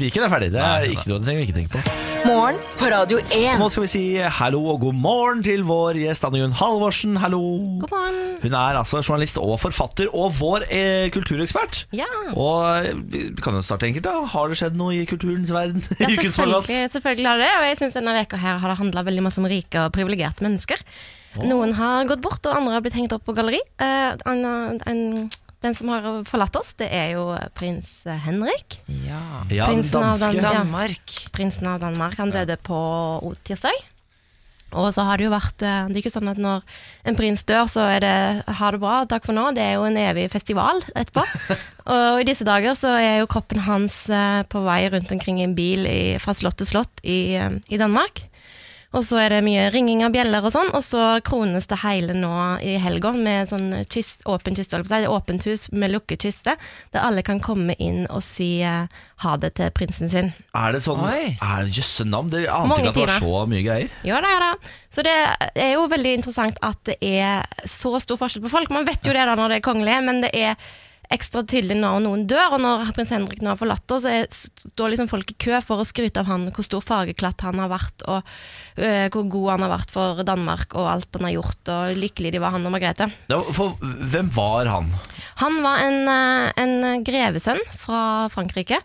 Viken er ferdig, det er Nei, ikke noe du trenger vi ikke tenke på. Morgen på Radio 1. Nå skal vi si hallo og god morgen til vår gjest Anne Gunn Halvorsen. Hallo. God morgen. Hun er altså journalist og forfatter og vår eh, kulturekspert. Ja. Og eh, vi kan jo starte enkelt da Har det skjedd noe i kulturens verden? Ja, i uken som har gått? selvfølgelig, selvfølgelig har det, og jeg synes denne veka her har det handla veldig masse om rike og privilegerte mennesker. Noen har gått bort, og andre har blitt hengt opp på galleri. Eh, en, en, den som har forlatt oss, det er jo prins Henrik. Ja. Ja, Prinsen av Dan Danmark. Ja. Prinsen av Danmark. Han døde på tirsdag. Og så har det jo vært eh, Det er ikke sånn at når en prins dør, så er det ha det bra, takk for nå. Det er jo en evig festival etterpå. og i disse dager så er jo kroppen hans eh, på vei rundt omkring i en bil i, fra slott til slott i, eh, i Danmark. Og så er det mye ringing av bjeller og sånn, og så krones det hele nå i helga med sånn kist, åpen kiste, holdt jeg på å si, åpent hus med lukket kiste, der alle kan komme inn og si eh, ha det til prinsen sin. Er det sånn Oi. Er det jøsse navn? Det ante Mange ikke at det var timer. så mye greier. Ja da, ja da. Så det er jo veldig interessant at det er så stor forskjell på folk. Man vet jo det da når det er kongelig, men det er ekstra tydelig når noen dør, og når prins Henrik nå har forlatt oss, så står liksom folk i kø for å skryte av han, hvor stor fargeklatt han har vært, og uh, hvor god han har vært for Danmark, og alt han har gjort, og lykkelig de var han og Margrethe. Ja, for hvem var han? Han var en, eh, en grevesønn fra Frankrike.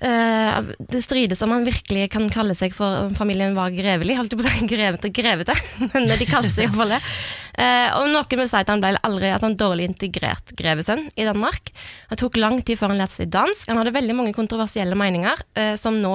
Eh, det strides om han virkelig kan kalle seg for familien var grevelig. Holdt på å si grevete, grevete, men de kalte seg iallfall det. Eh, og noen vil si at han ble aldri at han dårlig integrert grevesønn i Danmark. Det tok lang tid før han lærte seg dansk. Han hadde veldig mange kontroversielle meninger, eh, som nå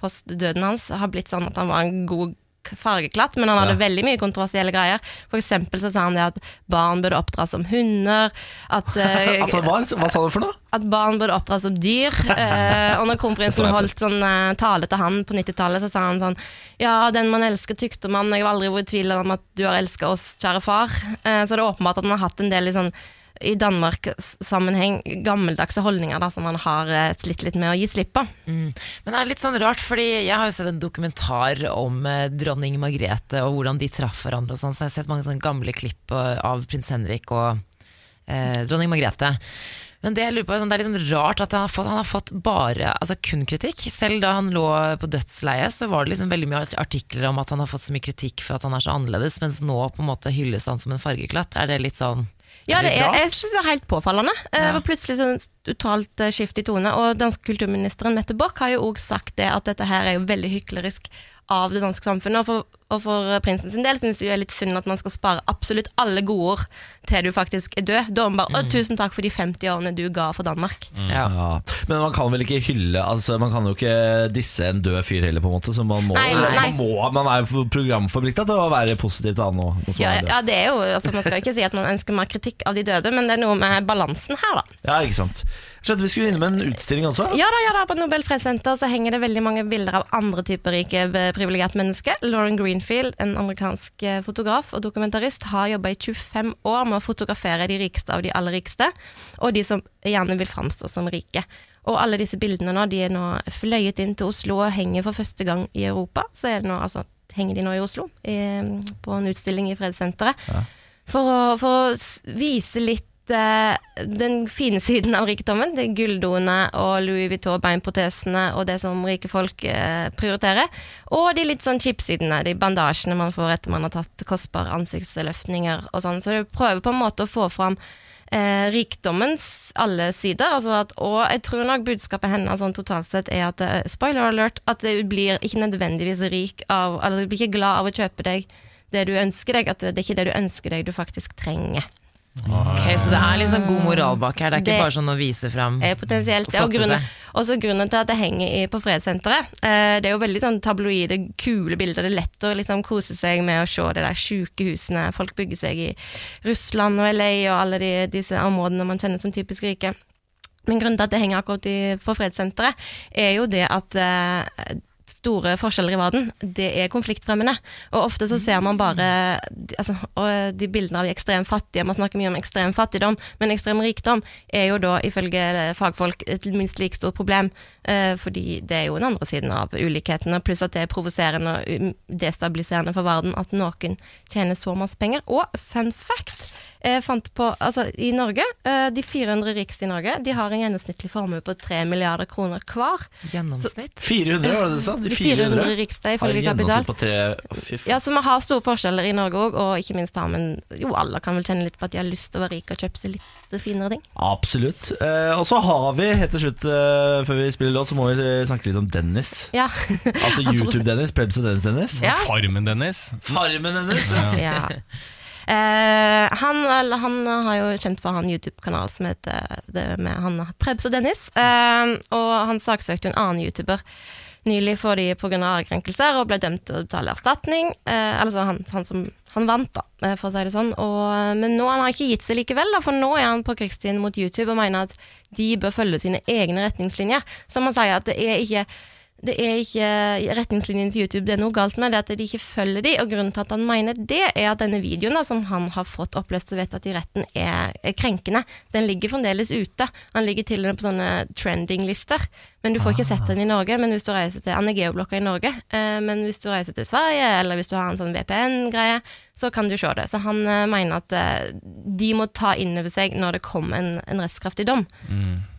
post døden hans har blitt sånn at han var en god fargeklatt, men han hadde Ja. veldig mye kontroversielle greier. For eksempel så sa han det at barn burde oppdras som hunder, at, uh, At var, Hva sa du for noe? at barn burde oppdras som dyr. Uh, og når kronprinsen holdt sånn uh, tale til han på 90-tallet, så sa han sånn Ja, den man elsker, tykte man. Jeg har aldri vært i tvil om at du har elska oss, kjære far. Så det er åpenbart at han har hatt en del i sånn i Danmark-sammenheng gammeldagse holdninger da, som han har eh, slitt litt med å gi slipp på. Mm. Men det er litt sånn rart, fordi jeg har jo sett en dokumentar om eh, dronning Margrethe og hvordan de traff hverandre og sånn, så jeg har sett mange sånne gamle klipp av prins Henrik og eh, dronning Margrethe. Men det jeg lurer på sånn, det er litt sånn rart at han har fått, han har fått bare altså kun kritikk. Selv da han lå på dødsleiet, så var det liksom veldig mye artikler om at han har fått så mye kritikk for at han er så annerledes, mens nå på en måte hylles han som en fargeklatt. Er det litt sånn Ja, det er, jeg synes det er helt påfallende. Eh, Det Ja. var plutselig sånn totalt eh, skift i tone. Og danske kulturministeren Mette Bock har jo òg sagt det, at dette her er jo veldig hyklerisk av det danske samfunnet. Og for, og for eh, prinsen sin del syns jeg det er litt synd at man skal spare absolutt alle godord til du faktisk er død. Da er bare å, 'Tusen takk for de 50 årene du ga for Danmark'. ja. Ja. Men man kan vel ikke hylle altså, Man kan jo ikke disse en død fyr heller, på en måte. Så man, må, Nei, nei. man, må, man er jo programforplikta til å være positiv til han nå. nå Ja, ja, det er jo, altså Man skal ikke si at man ønsker mer kritikk av de døde, men det er noe med balansen her, da. Ja, ikke sant. Skjønte vi skulle med en utstilling også. Ja da, ja da, på Nobel fredssenter så henger det veldig mange bilder av andre typer rike eh, privilegerte mennesker. Lauren Greenfield, en amerikansk eh, fotograf og dokumentarist, har jobba i 25 år med å fotografere de rikeste av de aller rikeste, og de som gjerne vil framstå som rike. Og alle disse bildene nå, de er nå fløyet inn til Oslo og henger for første gang i Europa. Så er det nå, altså, henger de nå i Oslo, i, på en utstilling i Fredssenteret. For å, for å vise litt eh, den fine siden av rikdommen. Det er gulldoene og Louis Vuitton-beinprotesene og det som rike folk uh, prioriterer. Og de litt sånn chipsidene, de bandasjene man får etter man har tatt kostbare ansiktsløftninger og sånn. Så du prøver på en måte å få fram uh, rikdommens alle sider. Altså at, og jeg tror nok budskapet hennes sånn totalt sett er at spoiler alert, at du blir ikke nødvendigvis rik av Eller du blir ikke glad av å kjøpe deg det du ønsker deg, at det er ikke det du ønsker deg du faktisk trenger. Ok, Så det er sånn god moral bak her, det er ikke Det- bare sånn å vise fram potensielt. Og grunnen, også grunnen til at det henger i, på Fredssenteret. Eh, det er jo veldig sånn tabloide, kule bilder. Det er lett å liksom kose seg med å se det der sjuke husene folk bygger seg i Russland og LA og alle de, disse områdene man kjenner som typisk rike. Men grunnen til at det henger akkurat i, på Fredssenteret, er jo det at eh, store forskjeller i verden, det er konfliktfremmende. Og ofte så ser man bare altså, de bildene av de ekstremt fattige. Man snakker mye om ekstrem fattigdom, men ekstrem rikdom er jo da ifølge fagfolk et minst like stort problem. Eh, fordi det er jo den andre siden av ulikhetene, pluss at det er provoserende og destabiliserende for verden at noen tjener så masse penger. Og fun fact fant på, altså I Norge, eh, de 400 rikeste i Norge, de har en gjennomsnittlig formue på 3 milliarder kroner hver. Gjennomsnitt. 400, var det du sa? De 400, 400 rikeste ifølge Kapital. på tre oh, Ja, så vi har store forskjeller i Norge òg, og ikke minst har vi Jo, alle kan vel kjenne litt på at de har lyst til å være rike og kjøpe seg litt finere ting. Absolutt. Eh, og så har vi, helt til slutt, eh, før vi spiller låt, så må vi snakke litt om Dennis. Ja. Altså YouTube-Dennis, Prebz og Dennis-Dennis. Ja. Farmen, Dennis. Farmen Dennis ja. Eh, han, han har jo kjent for han YouTube-kanal som heter med han Prebz og Dennis. Eh, og han saksøkte en annen YouTuber nylig for de pga. ærekrenkelser og ble dømt til å betale erstatning. Eh, altså han, han som han vant, da, eh, for å si det sånn. Og, men nå han har ikke gitt seg likevel, da, for nå er han på krigsstien mot YouTube og mener at de bør følge sine egne retningslinjer. Som han sier at det er ikke det er ikke retningslinjene til YouTube det er noe galt med, det at de ikke følger de, og grunnen til at han mener det, er at denne videoen da, som han har fått oppløst og vedtatt i retten, er, krenkende. Den ligger fremdeles ute. Han ligger til og med på sånne trending-lister, men du får ikke sett den i Norge. Men hvis du reiser til Han er geoblokka i Norge, eh, men hvis du reiser til Sverige, eller hvis du har en sånn VPN-greie, så kan du se det. Så han eh, mener at eh, de må ta inn over seg når det kommer en, en rettskraftig dom.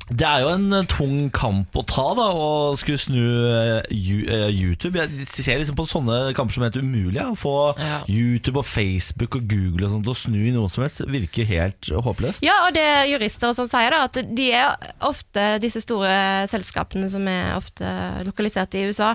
Det er jo en eh, tung kamp å ta, da, å skulle snu eh, eh, YouTube. Jeg ser liksom på sånne kamper som helt umulige. Å få Ja. YouTube og Facebook og Google og sånt til å snu i noe som helst virker helt håpløst. Ja, og det jurister og sånn sier, da, at de er ofte disse store selskapene som er ofte lokalisert i USA.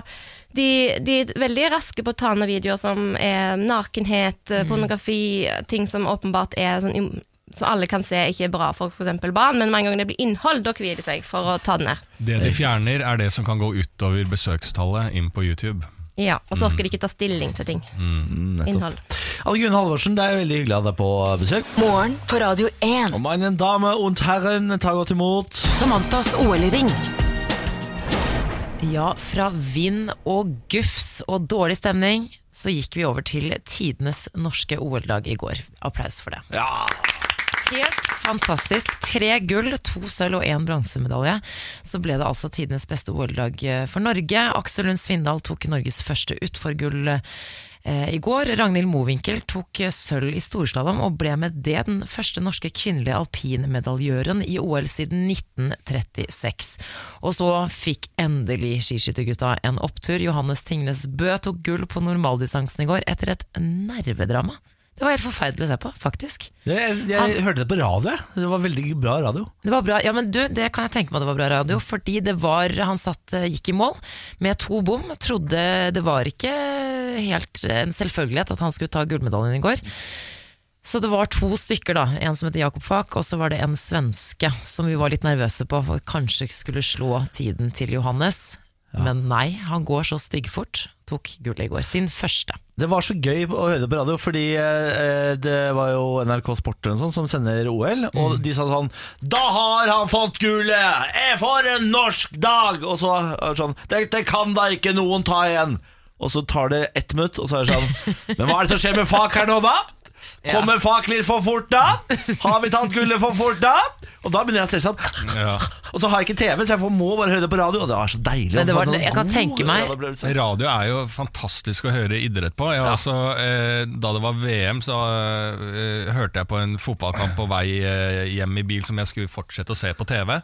De, de er veldig raske på å ta ned videoer som er nakenhet, pornografi, ting som åpenbart er sånn så alle kan se ikke er bra for f.eks. barn, men med en gang det blir innhold, da kvier de seg for å ta det ned. Det de fjerner, er det som kan gå utover besøkstallet inn på YouTube. Ja, Og så orker de ikke ta stilling til ting. Mm. Innhold. Anne Gunn Halvorsen, det er veldig hyggelig å ha deg på besøk. Morgen på Radio 1. Og meine Dame und Herren, ta godt imot. Samantas OL-ring. Ja, fra vind og gufs og dårlig stemning, så gikk vi over til tidenes norske OL-dag i går. Applaus for det. Ja, Helt fantastisk. Tre gull, to sølv og én bronsemedalje. Så ble det altså tidenes beste OL-dag for Norge. Aksel Lund Svindal tok Norges første utforgull eh, i går. Ragnhild Mowinckel tok eh, sølv i storslalåm og ble med det den første norske kvinnelige alpinmedaljøren i OL siden 1936. Og så fikk endelig skiskyttergutta en opptur. Johannes Tingnes Bø tok gull på normaldistansen i går etter et nervedrama. Det var helt forferdelig å se på, faktisk. jeg, jeg hørte det på radio. Det var veldig bra radio. Det var bra, ja men du, det kan jeg tenke meg det var bra radio Fordi det var, han satt, eh, gikk i mål Med to bom Trodde det var ikke helt en selvfølgelighet At han skulle ta gullmedaljen i går. Så det var to stykker da. En som heter Jakob Fak Og så var det en svenske Som vi var litt nervøse på For kanskje skulle slå tiden til Johannes. Men nei, han går så styggfort. Tok gullet i går, sin første Det var så gøy å høre det på radio, fordi eh, det var jo NRK Sport sånt som sender OL, og de sa sånn 'Da har han fått gullet! For en norsk dag!' Og så det sånn 'Dette kan da ikke noen ta igjen!' Og så tar det ett minutt, og så er det sånn 'Men hva er det som skjer med Fak her nå, da?' Kommer fakler for fort da? Har vi tatt gullet for fort da? Og da begynner jeg å stresse opp. Ja. Og så har jeg ikke TV, så jeg må bare høre det på radio. Og det var så deilig. Men det var- jeg kan tenke meg- Radio er jo fantastisk å høre idrett på. Jeg, Ja. også, eh, da det var VM, så eh, hørte jeg på en fotballkamp på vei eh, hjem i bil som jeg skulle fortsette å se på TV.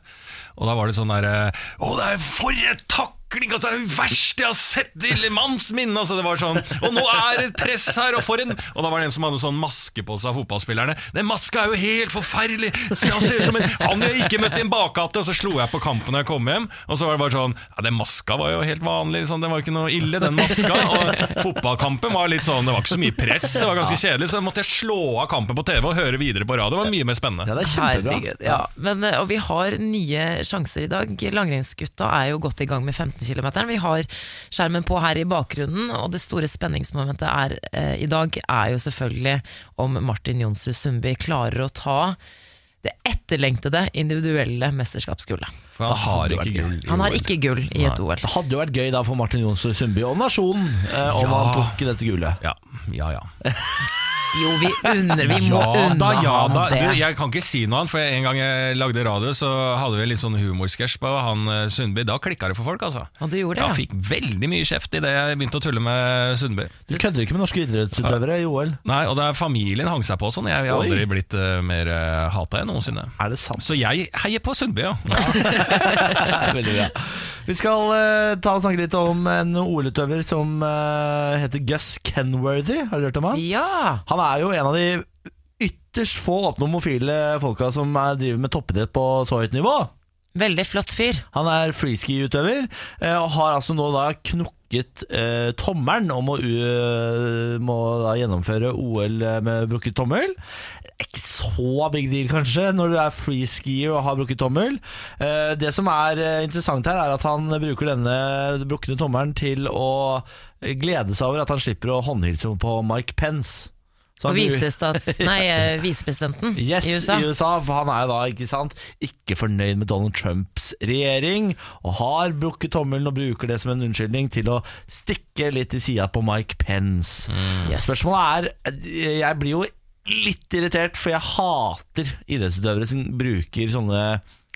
Og da var det sånn derre Å, det er for et takling! Altså, det er det verste jeg har sett i manns minne! Altså, det var sånn Og nå er det press her, og for en Og da var det en som hadde sånn maske på seg av fotballspillerne. Den maska er jo helt forferdelig! Se, Han ser ut som en Han jeg ikke møtt i en bakgate! Og så slo jeg på kampen når jeg kom hjem, og så var det bare sånn Ja, den maska var jo helt vanlig, liksom. den var jo ikke noe ille, den maska. Og fotballkampen var litt sånn Det var ikke så mye press, det var ganske kjedelig, så da måtte jeg slå av kampen på TV og høre videre på radio. Det var mye mer spennende. Ja, det er kjempebra. Ja. Men, eh, og vi har nye sjanser i dag. Langrennsgutta er jo godt i gang med 15 km. Vi har skjermen på her i bakgrunnen, og det store spenningsmomentet er, eh, i dag er jo selvfølgelig om Martin Jonsrud Sundby klarer å ta det etterlengtede individuelle mesterskapsgullet. For han har ikke gull i Han har ikke gull i et OL. Det hadde jo vært gøy da for Martin Jonsrud Sundby og nasjonen eh, om Ja. han tok dette gullet. Ja, ja, ja. Jo, vi unner Vi må Ja unne da, ja da. det. Du, jeg kan ikke si noe annet, for en gang jeg lagde radio, så hadde vi en litt sånn humorsketsj på han eh, Sundby. Da klikka det for folk, altså. Og du gjorde det, Jeg fikk veldig mye kjeft idet jeg begynte å tulle med Sundby. Du kødder ikke med norske idrettsutøvere i OL. Nei, og da familien hang seg på sånn. Jeg, jeg har aldri blitt uh, mer uh, hata enn noensinne. Er det sant? Så jeg heier på Sundby, ja. Veldig bra. Vi skal uh, ta og snakke litt om en OL-utøver som uh, heter Gus Kenworthy. Har du hørt om han? Ja! Han er jo en av de ytterst få åpne homofile folka som er, driver med toppidrett på så høyt nivå. Veldig flott fyr. Han er freeski-utøver eh, og har altså nå da knukket eh, tommelen om å uh, må da gjennomføre OL med brukket tommel. Ikke så big deal, kanskje, når du er freeskier og har brukket tommel. Eh, det som er eh, interessant her, er at han bruker denne brukne tommelen til å glede seg over at han slipper å håndhilse på Mike Pence. Og eh, visepresidenten Yes, i USA. for han er jo da ikke sant ikke fornøyd med Donald Trumps regjering, og har brukket tommelen og bruker det som en unnskyldning til å stikke litt i sida på Mike Pence. Yes. Spørsmålet er Jeg blir jo litt irritert, for jeg hater idrettsutøvere som bruker sånne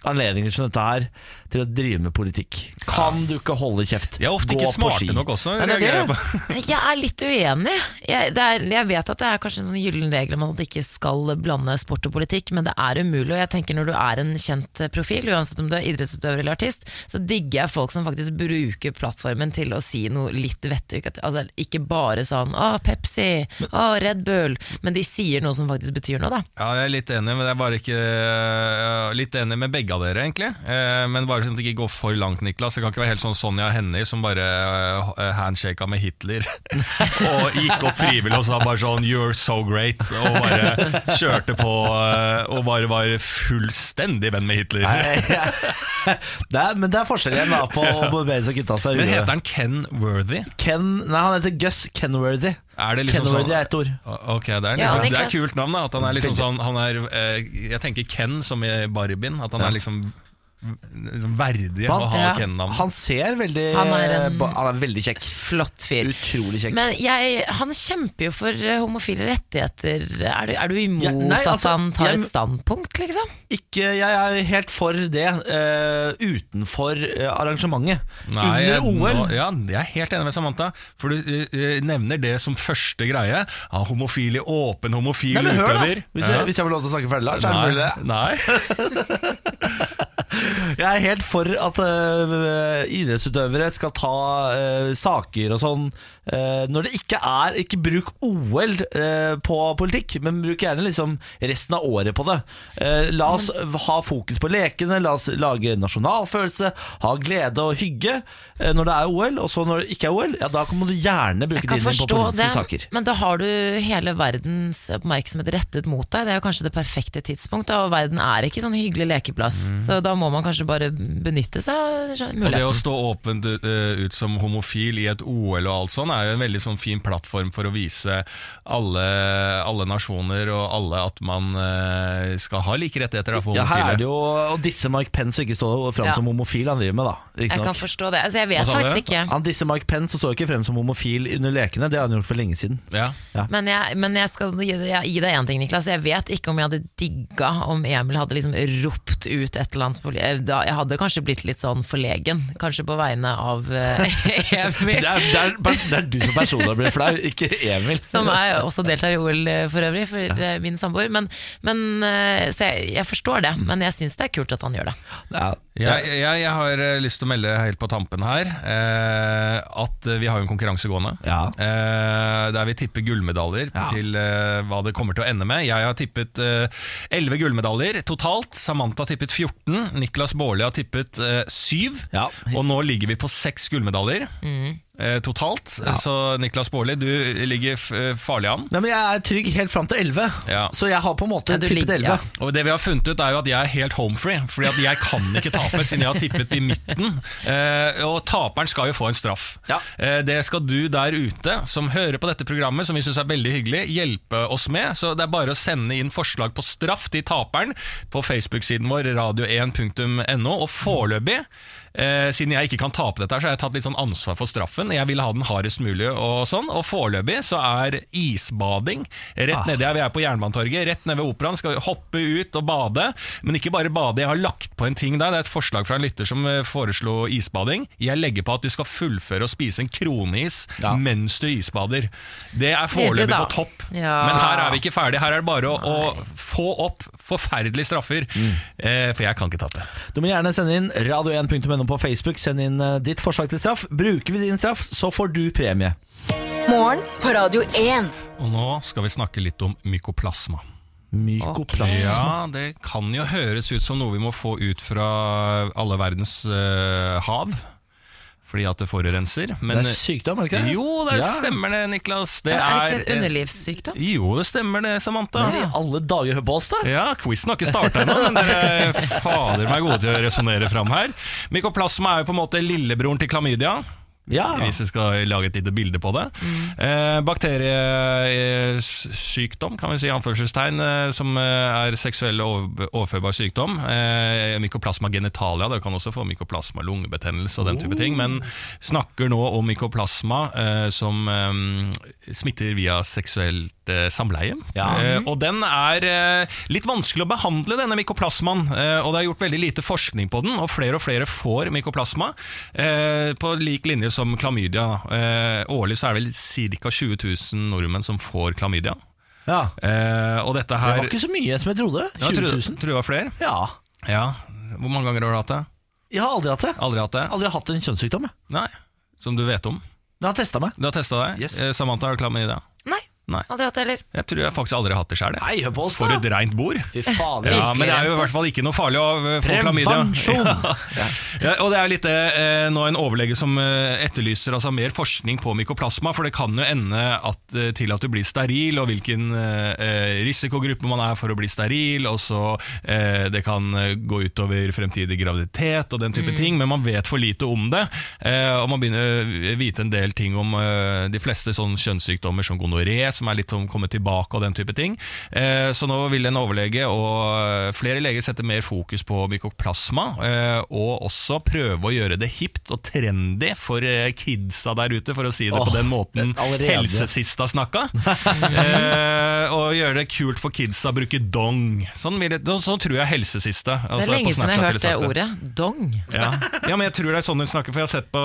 anledninger som dette her til å drive med politikk. Kan du ikke holde kjeft? Jeg er ofte Gå ikke smarte nok også. Nei, det er det. Jeg er litt uenig. Jeg, det er, jeg vet at det er kanskje en sånn gyllen regel om at man ikke skal blande sport og politikk, men det er umulig. Og jeg tenker Når du er en kjent profil, uansett om du er idrettsutøver eller artist, så digger jeg folk som faktisk bruker plattformen til å si noe litt vettig. Altså, ikke bare sånn 'Å, Pepsi', 'Å, Red Bull', men de sier noe som faktisk betyr noe, da. Ja, jeg er litt enig, men jeg er bare ikke øh, Litt enig med begge av dere, egentlig. Eh, men bare sånn at det ikke går for langt, Niklas. Det kan ikke være helt sånn Sonja Hennie som bare uh, handshaka med Hitler og gikk opp frivillig og sa bare sånn 'You're so great', og bare kjørte på øh, og bare var fullstendig venn med Hitler. det er, men det er forskjellen da på å barbere seg og kutte av seg Men heter han Ken Worthy? Ken, nei, han heter Gus Kenworthy. Er det liksom Kenworthy sånn er ett ord. Ok, det er, Ja, liksom, det er Niklas. kult navn. da At han er liksom sånn han er, eh, Jeg tenker Ken som i Barbien. At han er liksom, liksom verdig Han- å ha Ja. Ken-navn. Han ser veldig Han er en- han er veldig kjekk. Flott fyr. Utrolig kjekk. Men jeg, han kjemper jo for eh, homofile rettigheter. Er du, er du imot Ja, nei, altså, at han tar jeg- et standpunkt, liksom? ikke, jeg er helt for det uh, utenfor eh, arrangementet. Nei, jeg- Under OL. nå- ja, jeg er helt enig med Samantha. For du uh, nevner det som første greie. Ja, homofil i åpen homofil Nei, men hør da utøver. hvis, Ja. jeg, hvis jeg får lov til å snakke ferdig, Lars, er det mulig. Nei, nei. Jeg er helt for at uh, idrettsutøvere skal ta uh, saker og sånn uh, når det ikke er Ikke bruk OL på politikk, men bruk gjerne liksom resten av året på det. La oss ha fokus på lekene, la oss lage nasjonalfølelse, ha glede og hygge når det er OL. Og så når det ikke er OL, ja da må du gjerne bruke Jeg kan tiden din på politiske det, saker. men da har du hele verdens oppmerksomhet rettet mot deg. Det er jo kanskje det perfekte tidspunkt, da, og verden er ikke sånn hyggelig lekeplass. Så da må man kanskje bare benytte seg av Og det å stå åpent ut, eh, ut som homofil i et OL og alt sånn, er jo en veldig sånn fin plattform for å vise alle, alle nasjoner og alle at man eh, skal ha like rettigheter da, for Ja, her er det jo å disse Mark Pence og ikke stå fram Ja. som homofil han driver med, da. Jeg kan forstå det. Altså, jeg vet faktisk det? ikke. Han disse Mark Pence og står ikke frem som homofil under lekene. Det har han gjort for lenge siden. Ja. Men jeg, men jeg skal gi, jeg, gi deg én ting, Niklas. Jeg vet ikke om jeg hadde digga om Emil hadde liksom ropt ut et eller annet. på- Da, jeg hadde kanskje blitt litt sånn forlegen. Kanskje på vegne av Det Emil. er, det, er, det er du som person som blir flau, ikke Emil. Som er, også deltar i OL eh, for øvrig, for eh, min samboer. Men, men, så jeg, jeg forstår det, men jeg syns det er kult at han gjør det. Ja, Jeg, jeg, jeg har eh, lyst til å melde helt på tampen her eh, at eh, vi har jo en konkurranse gående. Ja. Eh, der vi tipper gullmedaljer Ja. til eh, hva det kommer til å ende med. Jeg har tippet eh, 11 gullmedaljer totalt. Samantha har tippet 14. Niklas Baarli har tippet eh, 7. Ja. Og nå ligger vi på 6 gullmedaljer eh, totalt. Så Niklas Baarli, du ligger f eh, farlig an. Nei, men Jeg er trygg helt fram til 11, Ja. så jeg har på en måte Ja, tippet ligger- 11. ja. Og det vi har funnet ut er jo at jeg er helt home free, Fordi at jeg kan ikke tape siden jeg har tippet i midten. Eh, og taperen skal jo få en straff. Ja. Eh, det skal du der ute, som hører på dette programmet, som vi syns er veldig hyggelig, hjelpe oss med. Så det er bare å sende inn forslag på straff til taperen på Facebook-siden vår, radio1.no. Og foreløpig eh, siden jeg ikke kan tape dette, her, så har jeg tatt litt sånn ansvar for straffen. Jeg vil ha den hardest mulig, og sånn Og foreløpig så er isbading rett Ah. nedi her. Vi er på Jernbanetorget, rett nede ved Operaen. Skal hoppe ut og bade. Men ikke bare bade, jeg har lagt på en ting der. Det er et forslag fra en lytter som eh, foreslo isbading. Jeg legger på at du skal fullføre å spise en kronis Ja. mens du isbader. Det er foreløpig på topp. Ja. Men her er vi ikke ferdig. Her er det bare å, å få opp forferdelige straffer. Eh, for jeg kan ikke tape. Du må gjerne sende inn radio1.no på Facebook. Send inn eh, ditt forslag til straff. Bruker vi din straff, så får du premie. Morgen på Radio 1. Og nå skal vi snakke litt om mykoplasma. Mykoplasma. Ja, det kan jo høres ut som noe vi må få ut fra alle verdens uh, hav. Fordi at det forurenser. Men Det er sykdom, er det ikke det? Jo, det Ja. stemmer det, Niklas. Det Er det er, ikke en underlivssykdom? Jo, det stemmer det, Samantha. Men i alle dager, hør på oss, da! Ja, quizen har ikke starta ennå, men dere fader meg gode til å resonnere fram her. Mykoplasma er jo på en måte lillebroren til klamydia. Ja. Hvis vi skal lage et lite bilde på det. Eh, bakteriesykdom, kan vi si, anførselstegn, eh, som eh, er seksuell over, overførbar sykdom. Eh, mykoplasma genitalia, det kan også få mykoplasma lungebetennelse og den type ting. Men snakker nå om mykoplasma eh, som eh, smitter via seksuelt samleie. Ja. Og den er litt vanskelig å behandle, denne mykoplasmaen. Og det er gjort veldig lite forskning på den, og flere og flere får mykoplasma. Eh, på lik linje som klamydia. Eh, årlig så er det vel ca. 20 000 nordmenn som får klamydia. ja. Eh, og dette Det var ikke så mye som jeg trodde. Ja, 20 tror, 000. tror du det var flere? Ja. Ja. Hvor mange ganger har du hatt det? Jeg har aldri hatt det. Aldri hatt det? Aldri hatt en kjønnssykdom. Nei. Som du vet om? Du har testa meg. Du har testa deg? Yes. Eh, Samantha, har du klamydia? Nei, aldri hatt det heller. Jeg tror jeg faktisk aldri har hatt det sjøl. Nei, hør på oss, For et reint bord. Fy faen. Ja, men det er jo i hvert fall ikke noe farlig å eh, få klamydia. Ja. Ja, og det er litt eh, nå en overlege som eh, etterlyser altså, mer forskning på mykoplasma, for det kan jo ende at, eh, til at du blir steril, og hvilken eh, risikogruppe man er for å bli steril, og så eh, det kan gå utover fremtidig graviditet og den type ting, men man vet for lite om det, eh, og man begynner å vite en del ting om eh, de fleste sånn kjønnssykdommer som gonoré, som er litt om å komme tilbake og den type ting. Eh, så nå vil en overlege og eh, flere leger sette mer fokus på mykoplasma, eh, og også prøve å gjøre det hipt og trendy for eh, kidsa der ute, for å si det oh, på den måten allerede. helsesista snakka. eh, og gjøre det kult for kidsa å bruke dong. Sånn, vil jeg, sånn tror jeg helsesista. Det altså er lenge siden jeg har hørt det ordet. Dong. ja. ja, men jeg tror det er sånn hun snakker, for jeg har sett på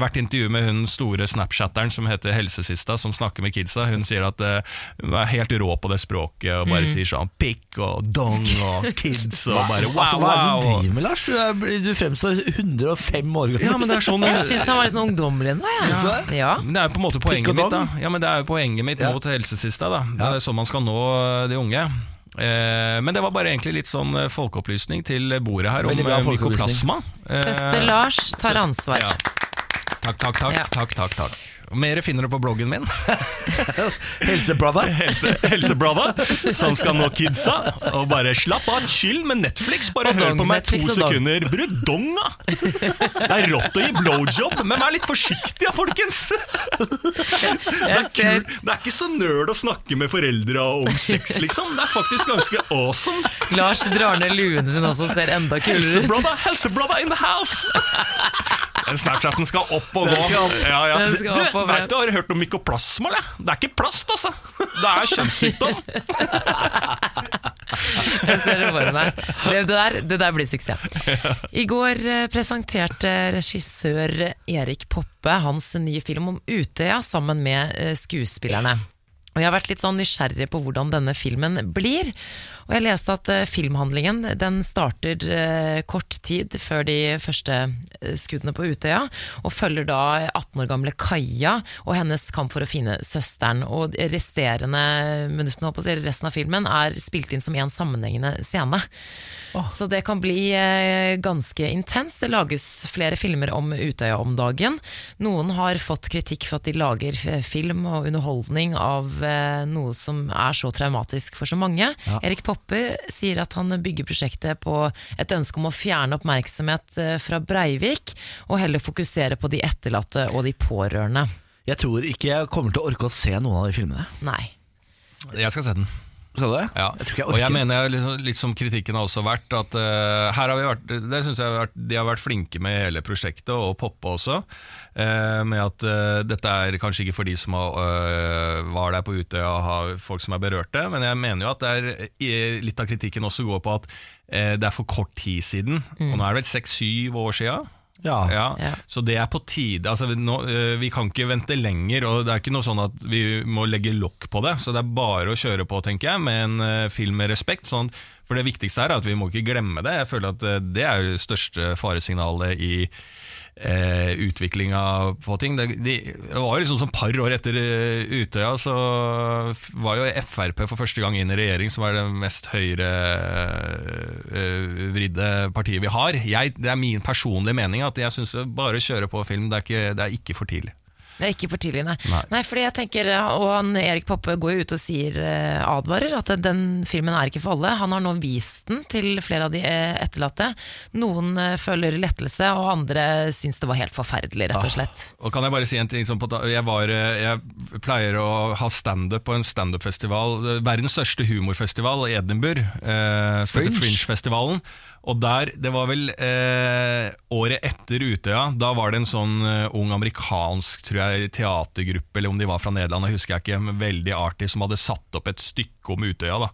hvert intervju med hun store snapchatteren som heter Helsesista, som snakker med kidsa. Hun sier at eh, hun er helt rå på det språket, og bare sier sånn pikk og dong og kids og bare wow, altså, hva er det du driver med, Lars? Du, er, du fremstår 105 år gammel. Ja, men det er sånn Jeg syns han var litt sånn ungdommelig ennå. Ja. det? ja. Det er jo på en måte poenget mitt, da. Ja, men det er jo poenget mitt Ja. mot helsesista. da Det er sånn man skal nå eh, de unge. Eh, men det var bare egentlig litt sånn eh, folkeopplysning til bordet her om eh, mykoplasma. Eh, Søster Lars tar ansvar. Ja. Takk, takk, takk. Ja. takk, takk, takk. Mer finner du på bloggen min. Helsebrother. Helse, helsebrother, som skal nå kidsa. Og bare slapp av, chill med Netflix. Bare Og hør dong, på meg Netflix to sekunder. Bruk dong, da! Det er rått å gi blowjob, men vær litt forsiktig, ja, folkens! Det er, kul. det er ikke så nøl å snakke med foreldra om sex, liksom. Det er faktisk ganske awesome. Lars drar ned luene sine også og ser enda kulere ut. Helsebrother, helsebrother in the house! Den Snapchaten skal opp og gå. Opp. Ja, ja. Du, vet du, har du hørt om mykoplasma? Eller? Det er ikke plast, altså! Det er kjønnssykdom. Jeg ser det for meg. Det, det, der, det der blir suksess. I går eh, presenterte regissør Erik Poppe hans nye film om Utøya sammen med eh, skuespillerne. Og Jeg har vært litt sånn nysgjerrig på hvordan denne filmen blir. Og jeg leste at eh, filmhandlingen den starter eh, kort tid før de første eh, skuddene på Utøya, og følger da 18 år gamle Kaja og hennes kamp for å finne søsteren. Og resterende minuttene, resten av filmen er spilt inn som en sammenhengende scene. Så det kan bli eh, ganske intenst. Det lages flere filmer om Utøya om dagen. Noen har fått kritikk for at de lager film og underholdning av eh, noe som er så traumatisk for så mange. Erik Poppe sier at han bygger prosjektet på et ønske om å fjerne oppmerksomhet eh, fra Breivik, og heller fokusere på de etterlatte og de pårørende. Jeg tror ikke jeg kommer til å orke å se noen av de filmene. Nei. Jeg skal se den. Skal du det? Ja. Jeg tror ikke jeg og jeg orker. mener liksom, litt som kritikken har også vært At uh, her har vi vært Det synes jeg har vært, De har vært flinke med hele prosjektet Og Poppe også eh, Med at uh, dette er kanskje ikke for de som har, var der på Utøya Og har folk som er berørte Men jeg mener jo at det er Litt av kritikken også går på at Det er for kort tid siden Og nå er det vel 6-7 år siden Ja. ja. Så det er på tide. Altså, vi, nå, øh, vi kan ikke vente lenger, og det er ikke noe sånn at vi må legge lokk på det. Så det er bare å kjøre på, tenker jeg, med en øh, film med respekt. Sånn, for det viktigste er at vi må ikke glemme det. Jeg føler at øh, det er det største faresignalet i eh, utviklinga på ting. Det, de, det var jo liksom sånn par år etter eh, Utøya, så var jo Frp for første gang inn i regjering, som er det mest høyrevridde partiet vi har. Jeg, det er min personlige mening at jeg syns bare å kjøre på film, det er ikke, det er ikke for tidlig. Det er ikke for tidlig, nei. Nei. nei. fordi jeg tenker, Og han, Erik Poppe går jo ut og sier, eh, advarer, at den filmen er ikke for alle. Han har nå vist den til flere av de eh, etterlatte. Noen eh, føler lettelse, og andre syns det var helt forferdelig, rett og slett. Og kan Jeg bare si en ting som på, jeg, var, eh, jeg pleier å ha standup på en standup-festival, eh, verdens største humorfestival, i Edinburgh. Eh, Fringe. Fringe-festivalen. Og der, det var vel eh, året etter Utøya, da var det en sånn eh, ung amerikansk tror jeg, teatergruppe, eller om de var fra Nederland, jeg husker jeg ikke, veldig artig, som hadde satt opp et stykke om Utøya. da.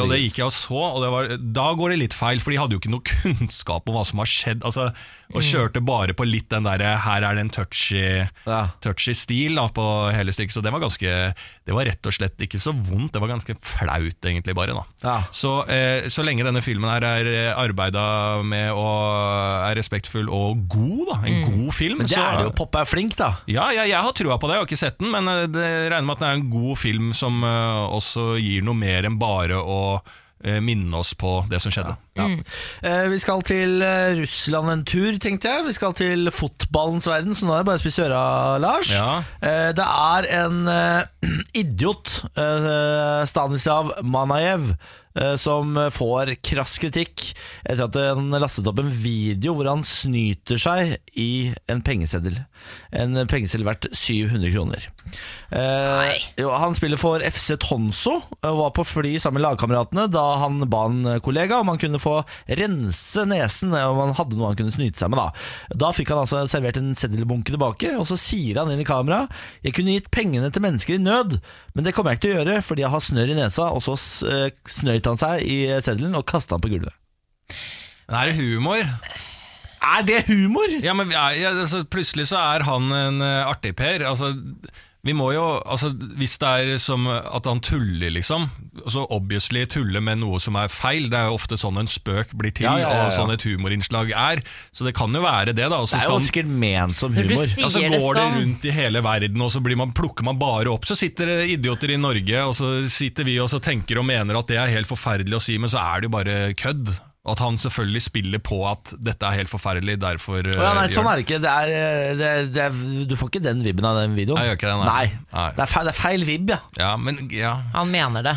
Og det gikk jeg og så, og det var, da går det litt feil, for de hadde jo ikke noe kunnskap om hva som har skjedd. Altså, og kjørte bare på litt den derre 'her er det en touchy, Ja. touchy stil' da, på hele stykket. Så det var ganske Det var rett og slett ikke så vondt, det var ganske flaut, egentlig, bare. da Ja. så, eh, så lenge denne filmen her er eh, arbeida med og er respektfull og god, da, en god film Men det så, er det jo. Poppe er flink, da. ja, jeg, jeg har trua på det, jeg har ikke sett den, men eh, det regner med at det er en god film som uh, også gir noe mer enn bare å minne oss på det som skjedde. Eh, vi skal til eh, Russland en tur, tenkte jeg. Vi skal til fotballens verden, så nå er det bare å spise øra, Lars. Ja. Eh, det er en eh, idiot, eh, Stanislav Manajev, eh, som får krass kritikk etter at han lastet opp en video hvor han snyter seg i en pengeseddel. En pengeseddel verdt 700 kroner. Eh, han spiller for FC Tonso og var på fly sammen med lagkameratene da han ba en kollega om han kunne få rense nesen om han hadde noe han kunne snyte seg med. Da Da fikk han altså servert en seddelbunke tilbake, og så sier han inn i kamera Jeg kunne gitt pengene til mennesker i nød, men det kommer jeg ikke til å gjøre fordi jeg har snørr i nesa. Og så eh, han seg i seddelen og kasta den på gulvet. Men er det humor? Er det humor?! Ja, men ja, ja, altså, Plutselig så er han en uh, artig-Per. Altså, vi må jo, altså, hvis det er som at han tuller, liksom altså obviously tuller med noe som er feil. Det er jo ofte sånn en spøk blir til, Ja, ja, ja, ja. og sånn et humorinnslag er. Så det kan jo være det, da. Det er jo sikkert ment som Når du humor. sier ja, så det går det sånn. rundt i hele verden, og så blir man, plukker man bare opp. Så sitter det idioter i Norge, og så sitter vi og så tenker og mener at det er helt forferdelig å si, men så er det jo bare kødd. At han selvfølgelig spiller på at dette er helt forferdelig, derfor Å ja, nei, eh, sånn er det ikke. Det er, eh, det det er, du får ikke den vibben av den videoen. Nei, gjør ikke det, nei. nei. Nei. Det, er feil, det er feil vib, ja. Ja, men ja, Han mener det.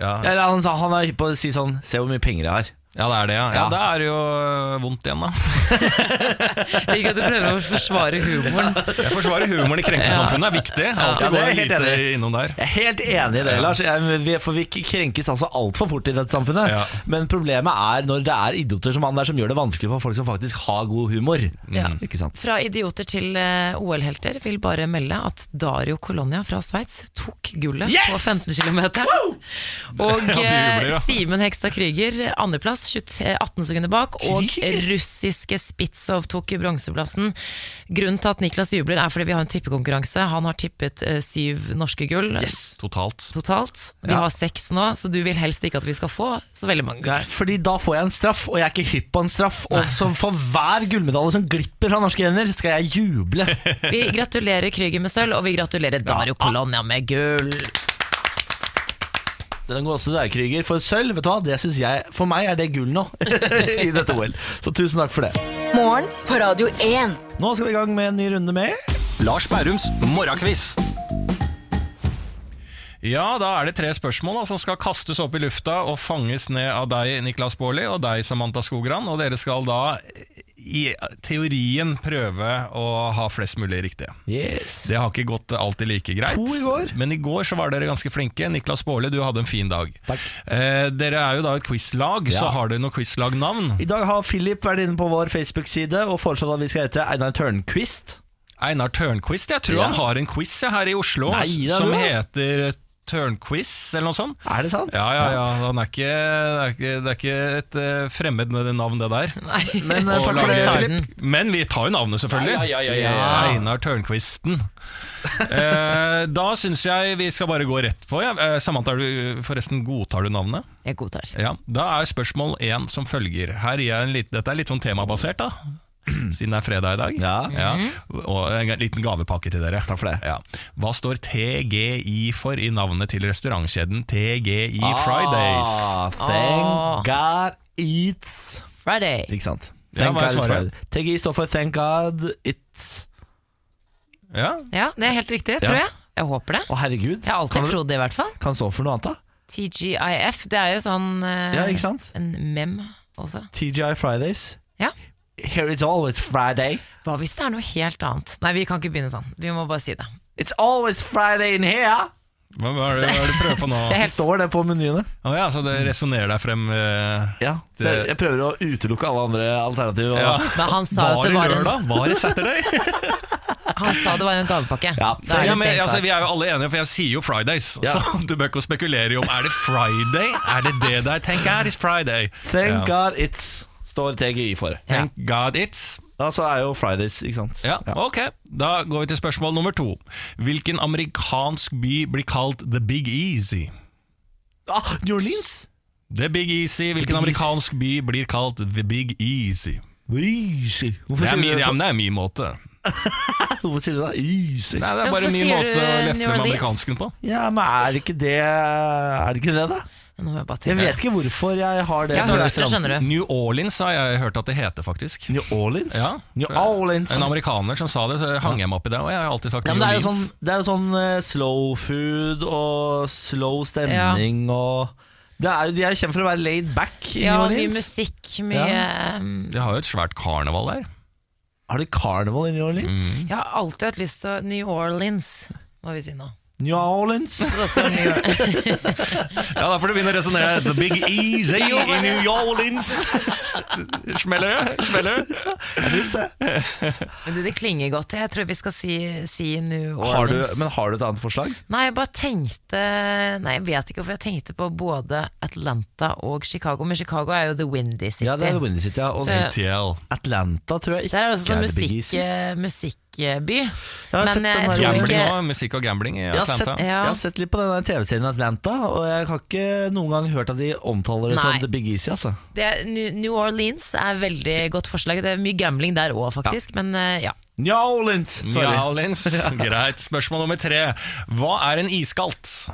ja. Eller han, han er hypp på å si sånn Se hvor mye penger jeg har. Ja, det er det, ja. ja Ja. Da er det jo øh, vondt igjen, da. Ikke at du prøver å forsvare humoren. Jeg forsvarer humoren i krenkesamfunnet, er viktig. Alltid Ja, det er helt litt enig innom der. Jeg er helt enig i det, Ja. Lars. Jeg, vi- for vi krenkes altså altfor fort i dette samfunnet. Ja. Men problemet er når det er idioter som han der som gjør det vanskelig for folk som faktisk har god humor. Ja. Ikke sant? Fra idioter til eh, OL-helter vil bare melde at Dario Colonia fra Sveits tok gullet Yes! på 15 km. Og jubler, eh, ja. Simen Hekstad Krüger andreplass, 23 18 sekunder bak. Og russiske Spitzov tok bronseplassen. Grunnen til at Niklas jubler, er fordi vi har en tippekonkurranse. Han har tippet eh, syv norske gull Totalt. totalt. Vi Ja. har seks nå, så du vil helst ikke at vi skal få så veldig mange gull. Nei, fordi da får jeg en straff, og jeg er ikke hypp på en straff. Og så for hver gullmedalje som glipper fra norske hender, skal jeg juble. Vi gratulerer Krüger med sølv, og vi gratulerer Dario Colonia med gull. Den går også til deg, Krüger. For sølv, vet du hva, det synes jeg For meg er det gull nå i dette OL. Så tusen takk for det. Morgen på Radio 1. Nå skal vi i gang med en ny runde med Lars Bærums morgenquiz. Ja, da er det tre spørsmål da, som skal kastes opp i lufta og fanges ned av deg, Niklas Baarli, og deg, Samantha Skogran. Og dere skal da i teorien prøve å ha flest mulig riktige. Yes. Det har ikke gått alltid like greit. To i går. Men i går så var dere ganske flinke. Niklas Baarli, du hadde en fin dag. Takk. Eh, dere er jo da et quizlag, så har dere noe quizlagnavn. I dag har Philip vært inne på vår Facebook-side og foreslått at vi skal hete Einar Tørnquist. Einar Tørnquist. Jeg tror Ja. han har en quiz her i Oslo Nei, som heter Tørnquiz, eller noe sånt. Er det sant? Ja, ja, ja. Han er ikke, det, er ikke, det er ikke et eh, fremmed navn, det der. Nei. Men eh, takk for det, Philip. Men vi tar jo navnet, selvfølgelig. Ja, ja, ja, ja, ja. Einar Tørnquisten. eh, da syns jeg vi skal bare gå rett på. Ja. Eh, Samantha, er du, forresten, godtar du navnet? Jeg godtar. Ja, Da er spørsmål én som følger. Her gir jeg en litt, dette er litt sånn temabasert, da. Siden det er fredag i dag. Ja. Og en liten gavepakke til dere. Takk for det. Ja. Hva står TGI for i navnet til restaurantkjeden TGI Fridays? Ah, thank Ah. God it's Friday. Ikke sant? Thank God it's? Friday. TGI står for Thank God it's Ja, Ja, det er helt riktig, tror jeg. Jeg håper det. Å, herregud. Jeg har alltid trodd det, i hvert fall. kan stå for noe annet, da? TGIF, det er jo sånn uh, Ja, ikke sant? en mem også. TGI Fridays. Ja. Here it's always Friday. Hva hvis det er noe helt annet? Nei, vi kan ikke begynne sånn. Vi må bare si det. It's always Friday in here! hva, hva er det hva er det du prøver på nå? Det står det på menyene. Å ja, så det resonnerer deg frem eh, Ja, så Det- jeg, jeg prøver å utelukke alle andre alternativer. og- ja. Men han sa at det det var en, lørdag? Var det Saturday? han sa det var en gavepakke. Ja, Da er det Ja, men, helt altså, klart. vi er jo alle enige, for jeg sier jo Fridays. Ja. Så du bør ikke spekulere i om Er det Friday. Er det det der? Thank God it's Friday. Thank Ja. God it's står TGI for. Thank God it's Da så er jo Fridays, ikke sant? ja, ok. Da går vi til spørsmål nummer to. Hvilken amerikansk by blir kalt The Big Easy? Ah, New Orleans! The Big Easy, Hvilken Big Easy. amerikansk by blir kalt The Big Easy? Easy. Hvorfor Det er sier min, du det ja, men det er min måte. Hvorfor sier du det? Easy. Nei, Det er Hvorfor bare min sier måte du å New lefle med Orleans? amerikansken på. Ja, men er det ikke det Er det ikke det, da? Nå jeg bare Jeg vet ikke hvorfor jeg har det. Jeg har hørt det, skjønner du. New Orleans har jeg hørt at det heter, faktisk. New Orleans? Ja. New Orleans. En amerikaner som sa det, så hang jeg meg opp i det. Og jeg har alltid sagt Ja, New det er jo Orleans. sånn, det er jo sånn eh, slow food og slow stemning og det er, De er jo kjent for å være laid back i Ja, New mye Orleans. musikk, mye ja. De har jo et svært karneval der. Har de karneval i New Orleans? Jeg har alltid hatt lyst til New Orleans, må vi si nå. New Orleans? Orleans. Ja, Da får du begynne å resonnere. The Big Easy i New Orleans. Smeller det? Smeller det? Jeg syns det. Men du, det klinger godt. Jeg tror vi skal si, si New Har du, Orleans. men har du et annet forslag? Nei, jeg bare tenkte Nei, jeg vet ikke hvorfor jeg tenkte på både Atlanta og Chicago. Men Chicago er jo The Windy City. Ja, det er The Windy City. Ja. Og Så- Atlanta tror jeg ikke Der er det også sånn er The Big musikk, Easy. eh, musikkby. har Men sett eh, jeg tror Gambling ikke også, musikk og gambling i Jeg har, sett, Ja. jeg har sett litt på den TV-serien Atlanta, og jeg har ikke noen gang hørt at de omtaler det som The Big Easy. Altså. det er, New New Orleans er veldig godt forslag. Det er mye gambling der òg, faktisk. Men eh, ja. New Orleans! New Sorry. Orleans. Greit. Spørsmål nummer tre. Hva er en isgalt?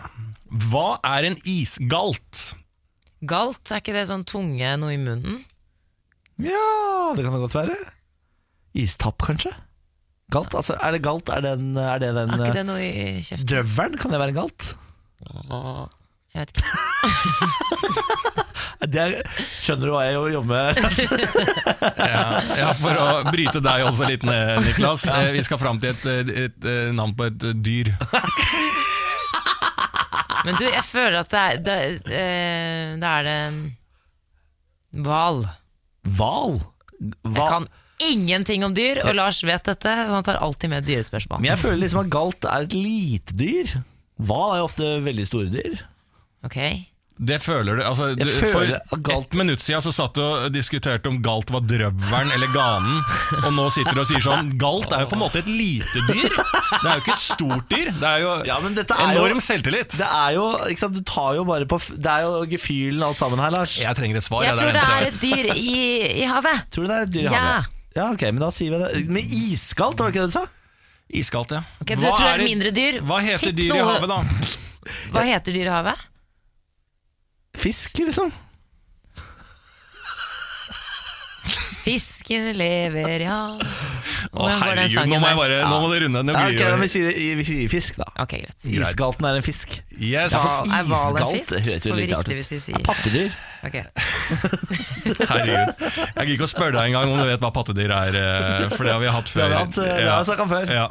Hva er en isgalt? Galt, er ikke det sånn tunge noe i munnen? Ja, det kan det godt være. Istapp, kanskje? Galt? Altså, er det galt? Er, den, er det den Er ikke eh, det noe i kjeften? Drøvelen? Kan det være galt? Jeg vet ikke. Det er, skjønner du hva jeg jobber med? Ja, ja, For å bryte deg også litt ned, Niklas. Eh, Vi skal fram til et, et, et, eh, navn på et eh, dyr. Men du, jeg føler at det er Da eh, det er det Hval. Hval? Jeg kan ingenting om dyr, og Lars vet dette. så Han tar alltid med dyrespørsmål. Men jeg føler liksom at galt er et lite dyr. Hval er jo ofte veldig store dyr. Ok Det føler du altså, du, føler For galt- ett minutt siden så satt du og diskuterte om galt var drøvelen eller ganen, og nå sitter du og sier sånn Galt er jo på en måte et lite dyr. Det er jo ikke et stort dyr. Det er jo Ja, men dette er jo- enorm selvtillit. Det er jo, ikke sant, du tar jo bare på Det er jo gefühlen alt sammen her, Lars. Jeg trenger et svar. Jeg jeg tror er det er et dyr i, i havet. Tror du det er et dyr i Ja. havet? Ja, ok, men da sier vi det. Men iskaldt, var det ikke det du sa? Iskaldt, ja. Ok, du tror det er mindre dyr? Hva heter Tipp dyr i noe- havet, da? Hva heter dyr i havet? Fisk, liksom. Fisken lever, ja. Å herregud, nå må, jeg bare, nå må det runde. Nå Ja, blir det vi, sier, vi sier fisk, da. Ok, greit. Greit. Isgalten er en fisk. Yes, Ja, Er hval en Isgalt, fisk? det høres jo Får vi litt rart riktig ut. hvis vi sier Pattedyr. Ok. herregud. Jeg gidder ikke å spørre deg engang om du vet hva pattedyr er, eh, for det har vi hatt Det før. har vi hatt, eh, det har vi snakket om før. Ja.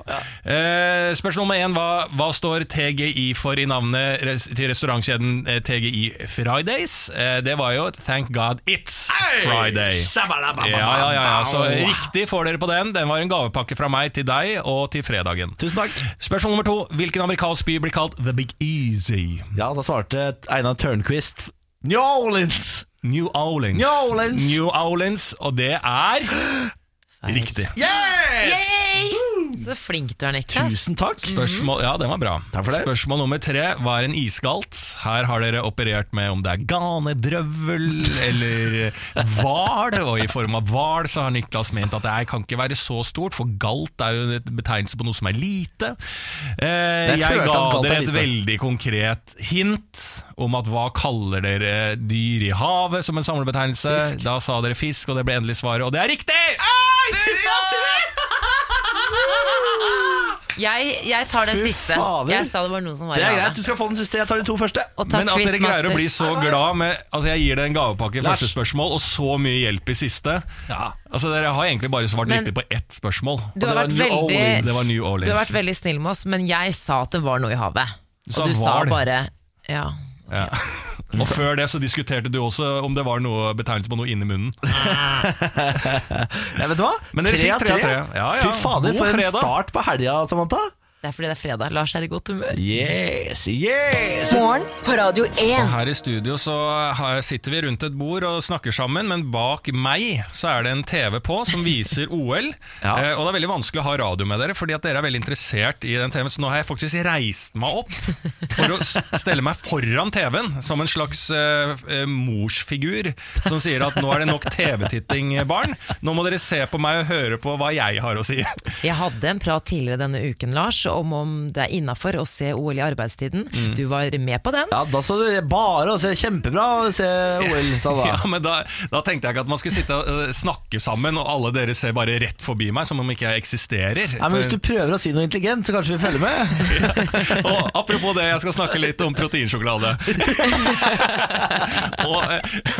Eh, spørsmål nummer én hva, hva står TGI for i navnet res til restaurantkjeden eh, TGI Fridays? Eh, det var jo Thank God It's Friday. Ja, ja, ja, ja. Så riktig får dere på den. Den var en gavepakke fra meg til deg og til fredagen. Tusen takk. Spørsmål nummer to. Hvilken amerikansk by blir kalt The Big Easy? Ja, da svarte Einar Tørnquist New Orleans. New Orleans. New Orleans. New Orleans, og det er riktig. Yay! Så flink du er, Niklas. Tusen takk. Spørsmål, ja, den var bra. Takk for det. Spørsmål nummer tre Hva er en isgalt? Her har dere operert med om det er ganedrøvel eller hval. Og i form av hval så har Niklas ment at det her kan ikke være så stort, for galt er jo en betegnelse på noe som er lite. Eh, Jeg jeg ga er dere et veldig konkret hint om at hva kaller dere dyr i havet som en samlebetegnelse. Fisk. Da sa dere fisk, og det ble endelig svaret, og det er riktig! Jeg, jeg tar den Fy siste. fader. Jeg sa det var noen som var Det er greit, du skal få den siste. Jeg tar de to første. Og takk, Men at dere greier å bli så glad med Altså Jeg gir deg en gavepakke i Lars. første spørsmål, og så mye hjelp i siste. Altså Dere har egentlig bare svart Men- riktig på ett spørsmål. Du har, vært det var New veldig, Orleans. Det var New du har vært veldig snill med oss, men jeg sa at det var noe i havet. Du sa Og du sa bare Ja. Ja. Og før det så diskuterte du også om det var noe betegnelse på noe inni munnen. Ja, vet du hva? Men dere fikk tre av tre. Ja, ja. Fy fader, for en fredag. start på helga, Samantha. Det er fordi det er fredag. Lars er i godt humør. Yes, yes! Morgen på Radio 1. Her i studio så sitter vi rundt et bord og snakker sammen, men bak meg så er det en TV på som viser OL. Ja. eh, og det er veldig vanskelig å ha radio med dere, fordi at dere er veldig interessert i den TV-en. Så nå har jeg faktisk reist meg opp for å stelle meg foran TV-en, som en slags eh, eh, morsfigur som sier at nå er det nok TV-titting, barn. Nå må dere se på meg og høre på hva jeg har å si. Jeg hadde en prat tidligere denne uken, Lars, om om det er innafor å se OL i arbeidstiden. Mm. Du var med på den. Ja, da så du bare å se kjempebra å se OL, sa du Ja, men da, da tenkte jeg ikke at man skulle sitte og eh, snakke sammen, og alle dere ser bare rett forbi meg, som om ikke jeg eksisterer. Nei, men Hvis du prøver å si noe intelligent, så kanskje vi følger med? og apropos det, jeg skal snakke litt om proteinsjokolade. og,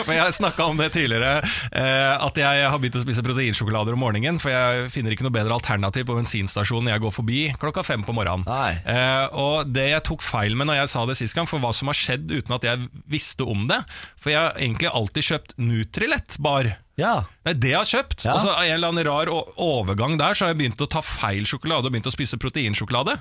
for Jeg snakka om det tidligere, eh, at jeg har begynt å spise proteinsjokolader om morgenen. For jeg finner ikke noe bedre alternativ på bensinstasjonen jeg går forbi klokka fem på morgenen. Eh, og det jeg tok feil med når jeg sa det sist gang, for hva som har skjedd uten at jeg visste om det For jeg har egentlig alltid kjøpt Nutrilett-bar. Ja. Nei, det jeg har kjøpt. Ja. Og så en eller annen rar overgang der, så har jeg begynt å ta feil sjokolade og begynt å spise proteinsjokolade.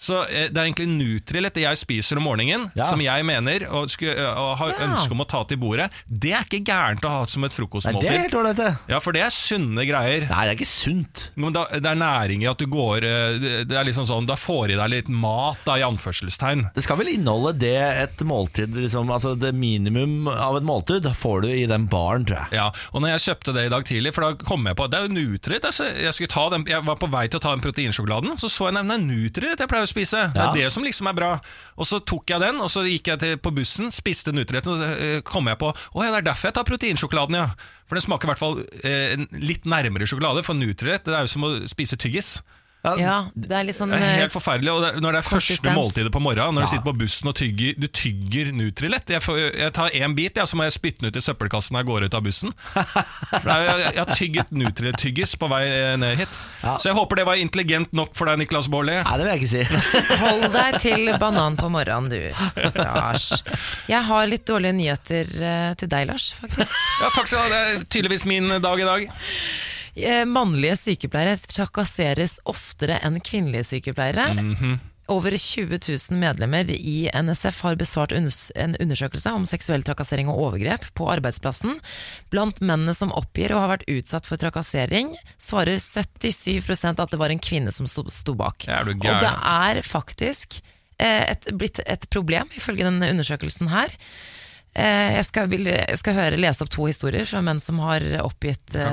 Så eh, det er egentlig Nutrilett det jeg spiser om morgenen, Ja. som jeg mener og, sku, eh, og har Ja. ønske om å ta til bordet. Det er ikke gærent å ha som et Nei, frokostmåltid. det er helt ålreit, det. Ja, for det er sunne greier. Nei, det er ikke sunt. Men da, det er næring i at du går eh, Det det er liksom sånn, Da får i deg litt mat, da, i anførselstegn. Det skal vel inneholde det et måltid liksom, Altså det minimum av et måltid får du i den baren, tror jeg. Ja, og når jeg kjøpte det i dag tidlig, for da kom jeg på Det er jo Nutrilett. altså, Jeg, skulle ta den, jeg var på vei til å ta den proteinsjokoladen, så så jeg nevne det Nutrilett jeg pleier å spise. Det er det som liksom er bra. Og så tok jeg den, og så gikk jeg til, på bussen, spiste Nutriretten, og så eh, kom jeg på Å ja, det er derfor jeg tar proteinsjokoladen, ja. For den smaker i hvert fall eh, litt nærmere sjokolade. For Nutrirett det er jo som å spise tyggis. Ja, det er litt sånn Det er eh, helt forferdelig. Og det, når det er første måltidet på morgenen, når du sitter på bussen og tygger, du tygger Nutrilett Jeg, jeg tar én bit, ja, så må jeg spytte den ut i søppelkassen når jeg går ut av bussen. For jeg, jeg, jeg har tygget Nutrilett-tyggis på vei eh, ned hit. Så jeg håper det var intelligent nok for deg, Niklas Baarli. Nei, det vil jeg ikke si. Hold deg til banan på morgenen, du. Lars. Jeg har litt dårlige nyheter eh, til deg, Lars, faktisk. Ja, takk skal du ha. Det er tydeligvis min dag i dag. Eh, Mannlige sykepleiere trakasseres oftere enn kvinnelige sykepleiere. Over 20 000 medlemmer i NSF har besvart en undersøkelse om seksuell trakassering og overgrep på arbeidsplassen. Blant mennene som oppgir å ha vært utsatt for trakassering, svarer 77% at det var en kvinne som sto, bak. Er du og det altså. er faktisk eh, et, blitt et problem, ifølge denne undersøkelsen her. Eh, jeg, skal, vil, jeg skal høre, lese opp to historier fra menn som har oppgitt eh,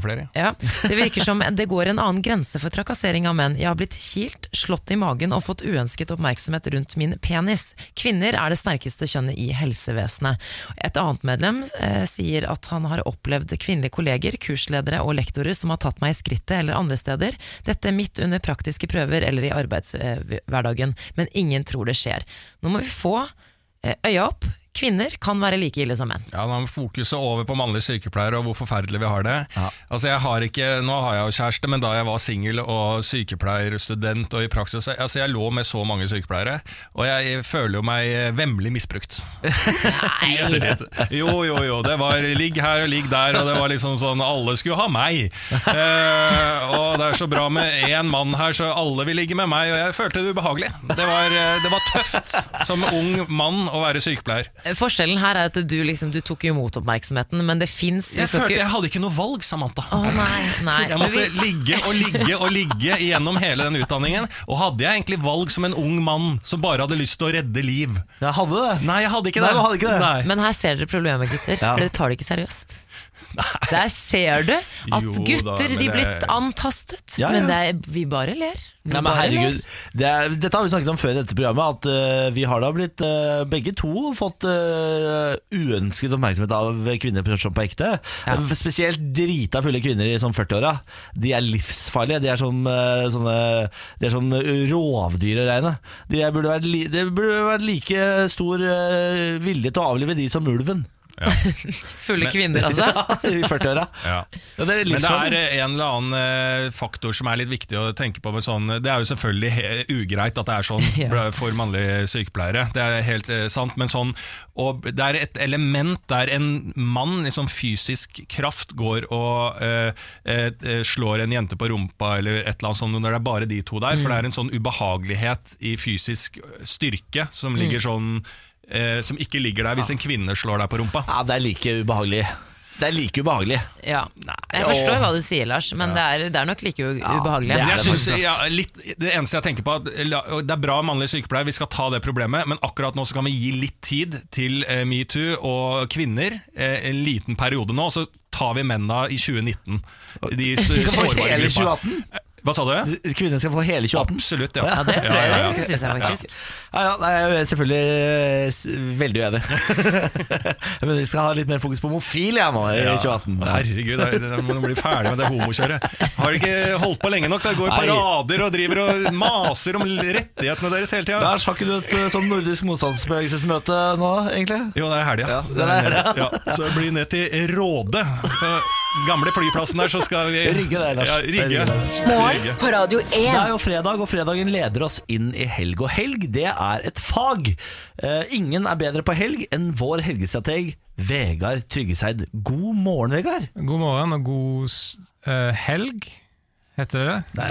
flere. ja, Det virker som det går en annen grense for trakassering av menn. Jeg har blitt kilt, slått i magen og fått uønsket oppmerksomhet rundt min penis. Kvinner er det sterkeste kjønnet i helsevesenet. Et annet medlem eh, sier at han har opplevd kvinnelige kolleger, kursledere og lektorer som har tatt meg i skrittet eller andre steder. Dette midt under praktiske prøver eller i arbeidshverdagen. Men ingen tror det skjer. Nå må vi få eh, øya opp. Kvinner kan være like ille som menn. Ja, Nå må fokuset over på mannlige sykepleiere og hvor forferdelig vi har det. Altså jeg har ikke, Nå har jeg jo kjæreste, men da jeg var singel og sykepleierstudent og i praksis altså Jeg lå med så mange sykepleiere, og jeg føler jo meg vemmelig misbrukt. Nei! Jo, jo, jo. Det var ligg her og ligg der, og det var liksom sånn Alle skulle ha meg. Eh, og det er så bra med én mann her, så alle vil ligge med meg, og jeg følte det ubehagelig. Det var, eh, det var tøft som ung mann å være sykepleier. Forskjellen her er at du, liksom, du tok imot oppmerksomheten, men det fins Jeg følte jeg hadde ikke noe valg, Samantha. Oh, nei, nei. Jeg måtte ligge og ligge og ligge gjennom hele den utdanningen. Og hadde jeg egentlig valg som en ung mann som bare hadde lyst til å redde liv? Jeg hadde det. Nei, jeg hadde ikke Nei, det. hadde ikke det. Men her ser dere problemet, gutter. Ja. Dere tar det ikke seriøst. Der ser du at Jo da, gutter men de det- blitt antastet, Ja, ja. men det er, vi bare ler. Vi Nei, men bare herregud, ler. det er, Dette har vi snakket om før i dette programmet. At eh, vi har da blitt eh, begge to fått eh, uønsket oppmerksomhet av kvinner på på ekte. Ja. Eh, Spesielt drita fulle kvinner i sånn 40-åra. De er livsfarlige. De er som eh, sånne De er som rovdyr å regne. De er- burde vært, li, det burde vært like stor eh, vilje til å avlive de som ulven. Fulle kvinner, altså. I 40-åra. Ja. Ja, det Men det er eh, en eller annen eh, faktor som er litt viktig å tenke på. Med sånn, det er jo selvfølgelig ugreit at det er sånn Ja. for mannlige sykepleiere. Det er helt eh, sant. Men sånn, og det er et element der en mann i sånn fysisk kraft går og eh, eh, eh, slår en jente på rumpa eller et eller annet sånt, når det er bare de to der. For det er en sånn ubehagelighet i fysisk styrke som ligger sånn eh, Som ikke ligger der hvis en kvinne slår deg på rumpa. Ja, det er like ubehagelig. Det er like ubehagelig. Ja. Jeg forstår hva du sier, Lars, men det, er, det er nok like ubehagelig. ubehagelig. det er jeg det synes, ja, litt, det eneste jeg tenker på at Det er bra mannlig sykepleier, vi skal ta det problemet, men akkurat nå så kan vi gi litt tid til eh, metoo og kvinner. Eh, en liten periode nå, så tar vi mennene i 2019. De sårbare gruppa. 2018? Hva sa du? Kvinner skal få hele 2018. Absolutt, ja. Ja, det jeg, Ja, ja, jeg faktisk. Ja, ja, nei, jeg er selvfølgelig eh, veldig uenig. Men vi skal ha litt mer fokus på homofil jeg nå i 2018. Ja. Herregud, da må bli ferdig med det homokjøret. Har dere ikke holdt på lenge nok? Da går i parader og driver og maser om rettighetene deres hele tida. Har ikke du et eh, sånn nordisk motstandsbevegelsesmøte nå, egentlig? Jo, det er helga. Ja, det er helga. ja, så bli ned til Råde. Gamle flyplassen der, så skal vi Rygge der, Lars. Ja, Rygge. Morgen på Radio 1. Det er jo fredag, og fredagen leder oss inn i helg. Og helg, det er et fag. Uh, ingen er bedre på helg enn vår helgestrateg Vegard Tryggeseid. God morgen, Vegard. God morgen og god eh, helg, heter det det?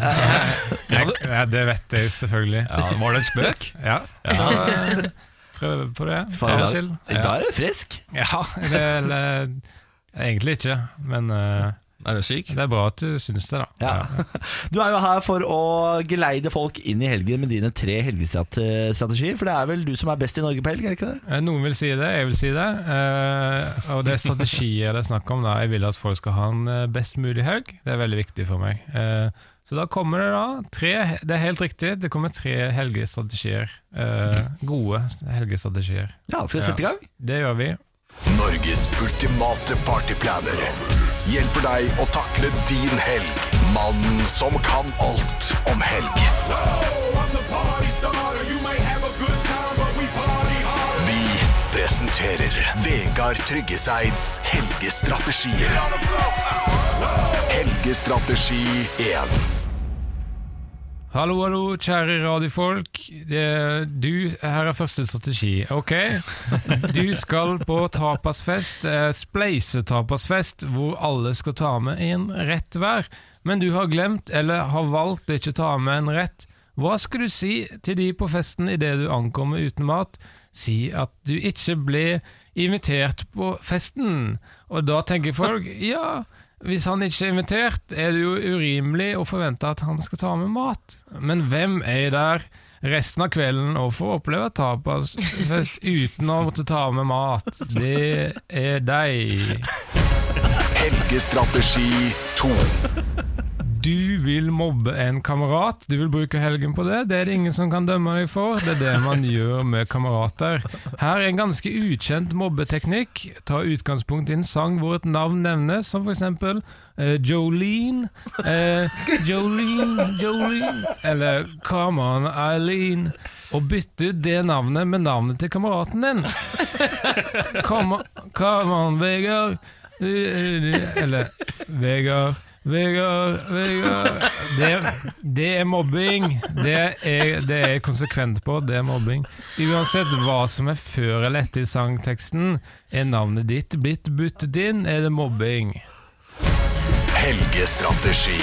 Jeg, ja, det vet jeg selvfølgelig. Ja, var det en spøk? Ja, ja. Prøver prøv på det av og til. I dag er du frisk. Ja, det er, eller, egentlig ikke, men uh, Er du syk? det er bra at du syns det, da. Ja. Du er jo her for å geleide folk inn i helgen med dine tre helgestrategier. For det er vel du som er best i Norge på helg, er det ikke det? Eh, Noen vil si det, jeg vil si det. eh, og det er strategier det er snakk om. da Jeg vil at folk skal ha en best mulig helg. Det er veldig viktig for meg. Så da kommer det da tre Det er helt riktig, det kommer tre helgestrategier. eh, gode helgestrategier. Ja, skal vi sette i gang? Det gjør vi. Norges ultimate partyplaner hjelper deg å takle din helg. Mannen som kan alt om helg. Vi presenterer Vegard Tryggeseids helgestrategier. Helgestrategi 1. Hallo, hallo, kjære radiofolk. Du, her er første strategi. Ok, du skal på tapasfest, eh, spleisetapasfest, hvor alle skal ta med en rett hver. Men du har glemt, eller har valgt å ikke ta med en rett. Hva skal du si til de på festen idet du ankommer uten mat? Si at du ikke ble invitert på festen. Og da tenker folk, ja, hvis han ikke er invitert, er det jo urimelig å forvente at han skal ta med mat. Men hvem er der resten av kvelden og få oppleve tapasfest uten å måtte ta med mat. Det er deg. Helgestrategi 2. Du vil mobbe en kamerat, du vil bruke helgen på det. Det er det ingen som kan dømme deg for. Det er det man gjør med kamerater. Her er en ganske ukjent mobbeteknikk. Ta utgangspunkt i en sang hvor et navn nevnes, som eksempel eh, Jolene. Eh, Jolene, Jolene. Eller Come on, Eileen. Og bytte ut det navnet med navnet til kameraten din. Come on, come on Vegard. Eller Vegard. Vegard, Vegard det, det er mobbing. Det er, det er konsekvent på. Det er mobbing. Uansett hva som er før eller etter sangteksten, er navnet ditt blitt byttet inn, er det mobbing. Helgestrategi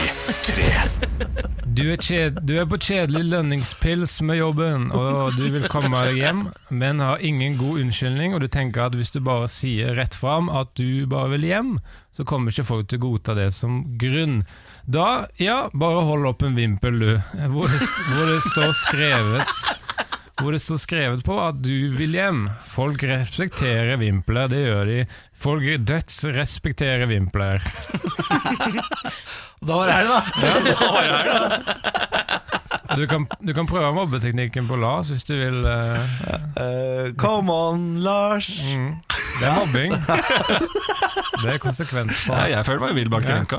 3. Du er, kjed, du er på kjedelig lønningspils med jobben, og du vil komme deg hjem, men har ingen god unnskyldning, og du tenker at hvis du bare sier rett fram at du bare vil hjem, så kommer ikke folk til å godta det som grunn. Da, ja, bare hold opp en vimpel, du, hvor det, hvor det står skrevet hvor det står skrevet på at du vil hjem. Folk respekterer vimpler, det gjør de. Folk dødsrespekterer vimpler. Da var det her, da. Du kan, du kan prøve mobbeteknikken på Lars hvis du vil. Uh, uh, come on, Lars. mm. Det er mobbing. Det er konsekvent. Ja, jeg føler meg umiddelbart krenka.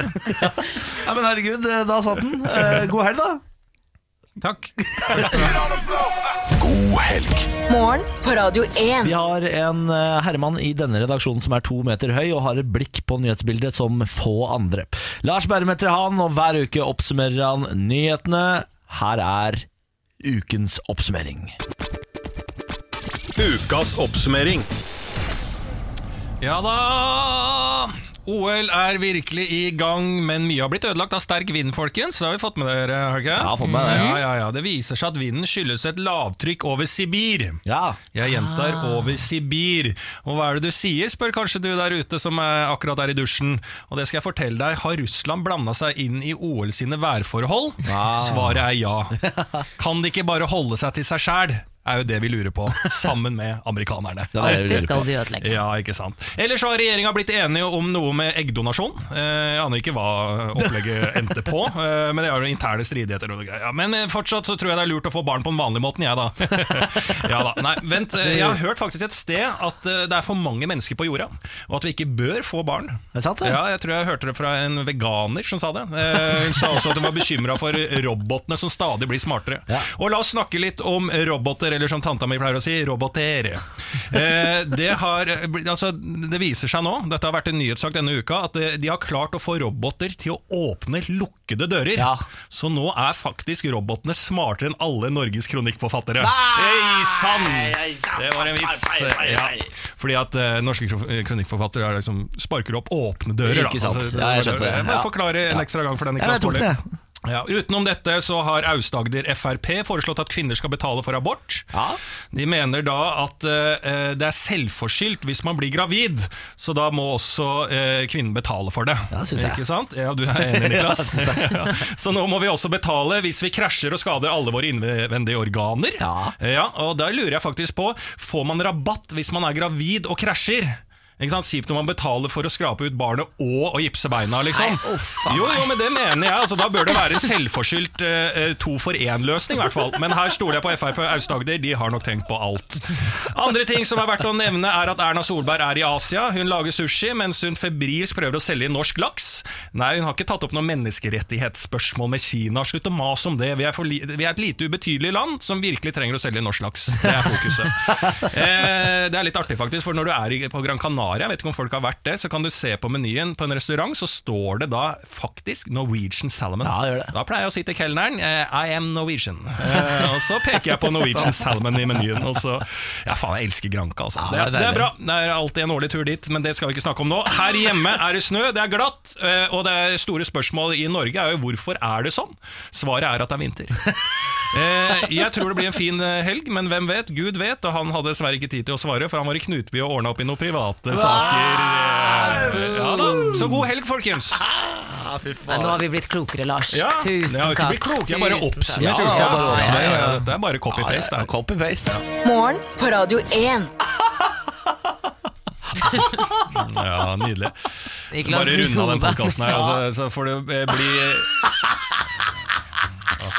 Ja, men herregud, eh, da satt den. Uh, god helg, da. Takk. God helg. Morgen på Radio 1. Vi har en eh, herremann i denne redaksjonen som er to meter høy og har et blikk på nyhetsbildet som få andre. Lars Berrum heter han, og hver uke oppsummerer han nyhetene. Her er ukens oppsummering. Ukas oppsummering. Ja da! OL er virkelig i gang, men mye har blitt ødelagt av sterk vind, folkens. Det har vi fått med dere, har ikke? Ja, fått med det. Ja, ja, ja. Det viser seg at vinden skyldes et lavtrykk over Sibir. Ja, Jeg gjentar over Sibir. Og hva er det du sier, spør kanskje du der ute som er akkurat er i dusjen. Og det skal jeg fortelle deg, har Russland blanda seg inn i OL sine værforhold? Svaret er ja. Kan de ikke bare holde seg til seg sjæl? Er jo det vi lurer på, sammen med amerikanerne. det det, det skal de ødelegge. Ja, ikke sant. Ellers har regjeringa blitt enige om noe med eggdonasjon. Eh, Jeg aner ikke hva opplegget endte på, eh, men det er jo interne stridigheter. og noe greier. Men eh, fortsatt så tror jeg det er lurt å få barn på den vanlige måten, jeg da. ja da. Nei, vent. Jeg har hørt faktisk et sted at det er for mange mennesker på jorda, og at vi ikke bør få barn. Det Er sant, det? Ja, jeg tror jeg hørte det fra en veganer som sa det. Eh, Hun sa også at hun var bekymra for robotene som stadig blir smartere. Ja. Og la oss snakke litt om roboter, eller som tanta mi pleier å si, roboter. Eh, det, har, altså, det viser seg nå, dette har vært en nyhetssak denne uka, at eh, de har klart å få roboter til å åpne lukkede dører. Ja. Så nå er faktisk robotene smartere enn alle Norges kronikkforfattere. Hei sann! Det var en vits. Ja. Fordi at eh, norske kronikkforfattere er liksom sparker opp åpne dører. Da. Altså, Ja, jeg skjønte det. Jeg må forklare en ekstra gang for den. ikke tok det. Ja, utenom dette så har Aust-Agder Frp foreslått at kvinner skal betale for abort. Ja. De mener da at eh, det er selvforskyldt hvis man blir gravid, så da må også eh, kvinnen betale for det. Ja, synes jeg. Ikke sant? Ja, du er enig, Niklas? ja. Så nå må vi også betale hvis vi krasjer og skader alle våre innvendige organer. Ja. og da lurer jeg faktisk på, får man rabatt hvis man er gravid og krasjer? Kjipt når man betaler for å skrape ut barnet og å gipse beina, liksom. jo, jo, men det mener jeg. Altså, da bør det være en selvforskyldt eh, to for én-løsning, i hvert fall. Men her stoler jeg på Frp Aust-Agder, de har nok tenkt på alt. Andre ting som er verdt å nevne, er at Erna Solberg er i Asia. Hun lager sushi, mens hun febrilsk prøver å selge inn norsk laks. Nei, hun har ikke tatt opp noen menneskerettighetsspørsmål med Kina. Slutt å mase om det. Vi er, for li vi er et lite ubetydelig land som virkelig trenger å selge norsk laks. Det er fokuset. Eh, det er litt artig, faktisk, for når du er på Gran Canaria, jeg vet ikke om folk har vært det, så kan du se på menyen på en restaurant, så står det da faktisk Norwegian Salmon. Ja, det gjør det. Da pleier jeg å si til kelneren eh, I am Norwegian. Eh, og så peker jeg på Norwegian Salmon i menyen. Og så, ja faen, jeg elsker Granka, Altså. Ja, det, er det er bra. Det er alltid en årlig tur dit, men det skal vi ikke snakke om nå. Her hjemme er det snø, det er glatt, eh, og det store spørsmål i Norge er jo hvorfor er det sånn? Svaret er at det er vinter. Eh, jeg tror det blir en fin eh, helg, men hvem vet? Gud vet, og han hadde dessverre ikke tid til å svare, for han var i Knutby og ordna opp i noen private saker. Eh, Ja da, Så god helg, folkens! Fy Men nå har vi blitt klokere, Lars. Ja, Tusen jeg takk. klok, jeg bare oppsummerer. Ja, ja, Ja, ja, ja. Dette er bare copy-paste. Copy-paste. Morgen på Radio 1. Ja, nydelig. Bare runde av den podkasten her, altså, så får det bli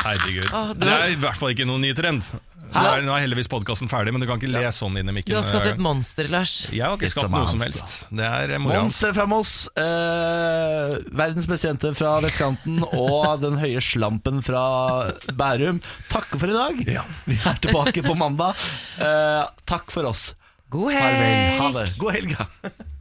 herregud. Det er i hvert fall ikke noen ny trend. Nå er, nå er heldigvis podkasten ferdig, men du kan ikke le sånn inn i mikken. Du har skapt et monster, Lars. Jeg har ikke skapt noe som monster. helst. Det er eh. Monster fra Moss, eh, verdens beste jente fra vestkanten og den høye slampen fra Bærum. Takker for i dag. Vi er tilbake på mandag. Eh, takk for oss. God Farvel. helg! Ha det. God helg. ja.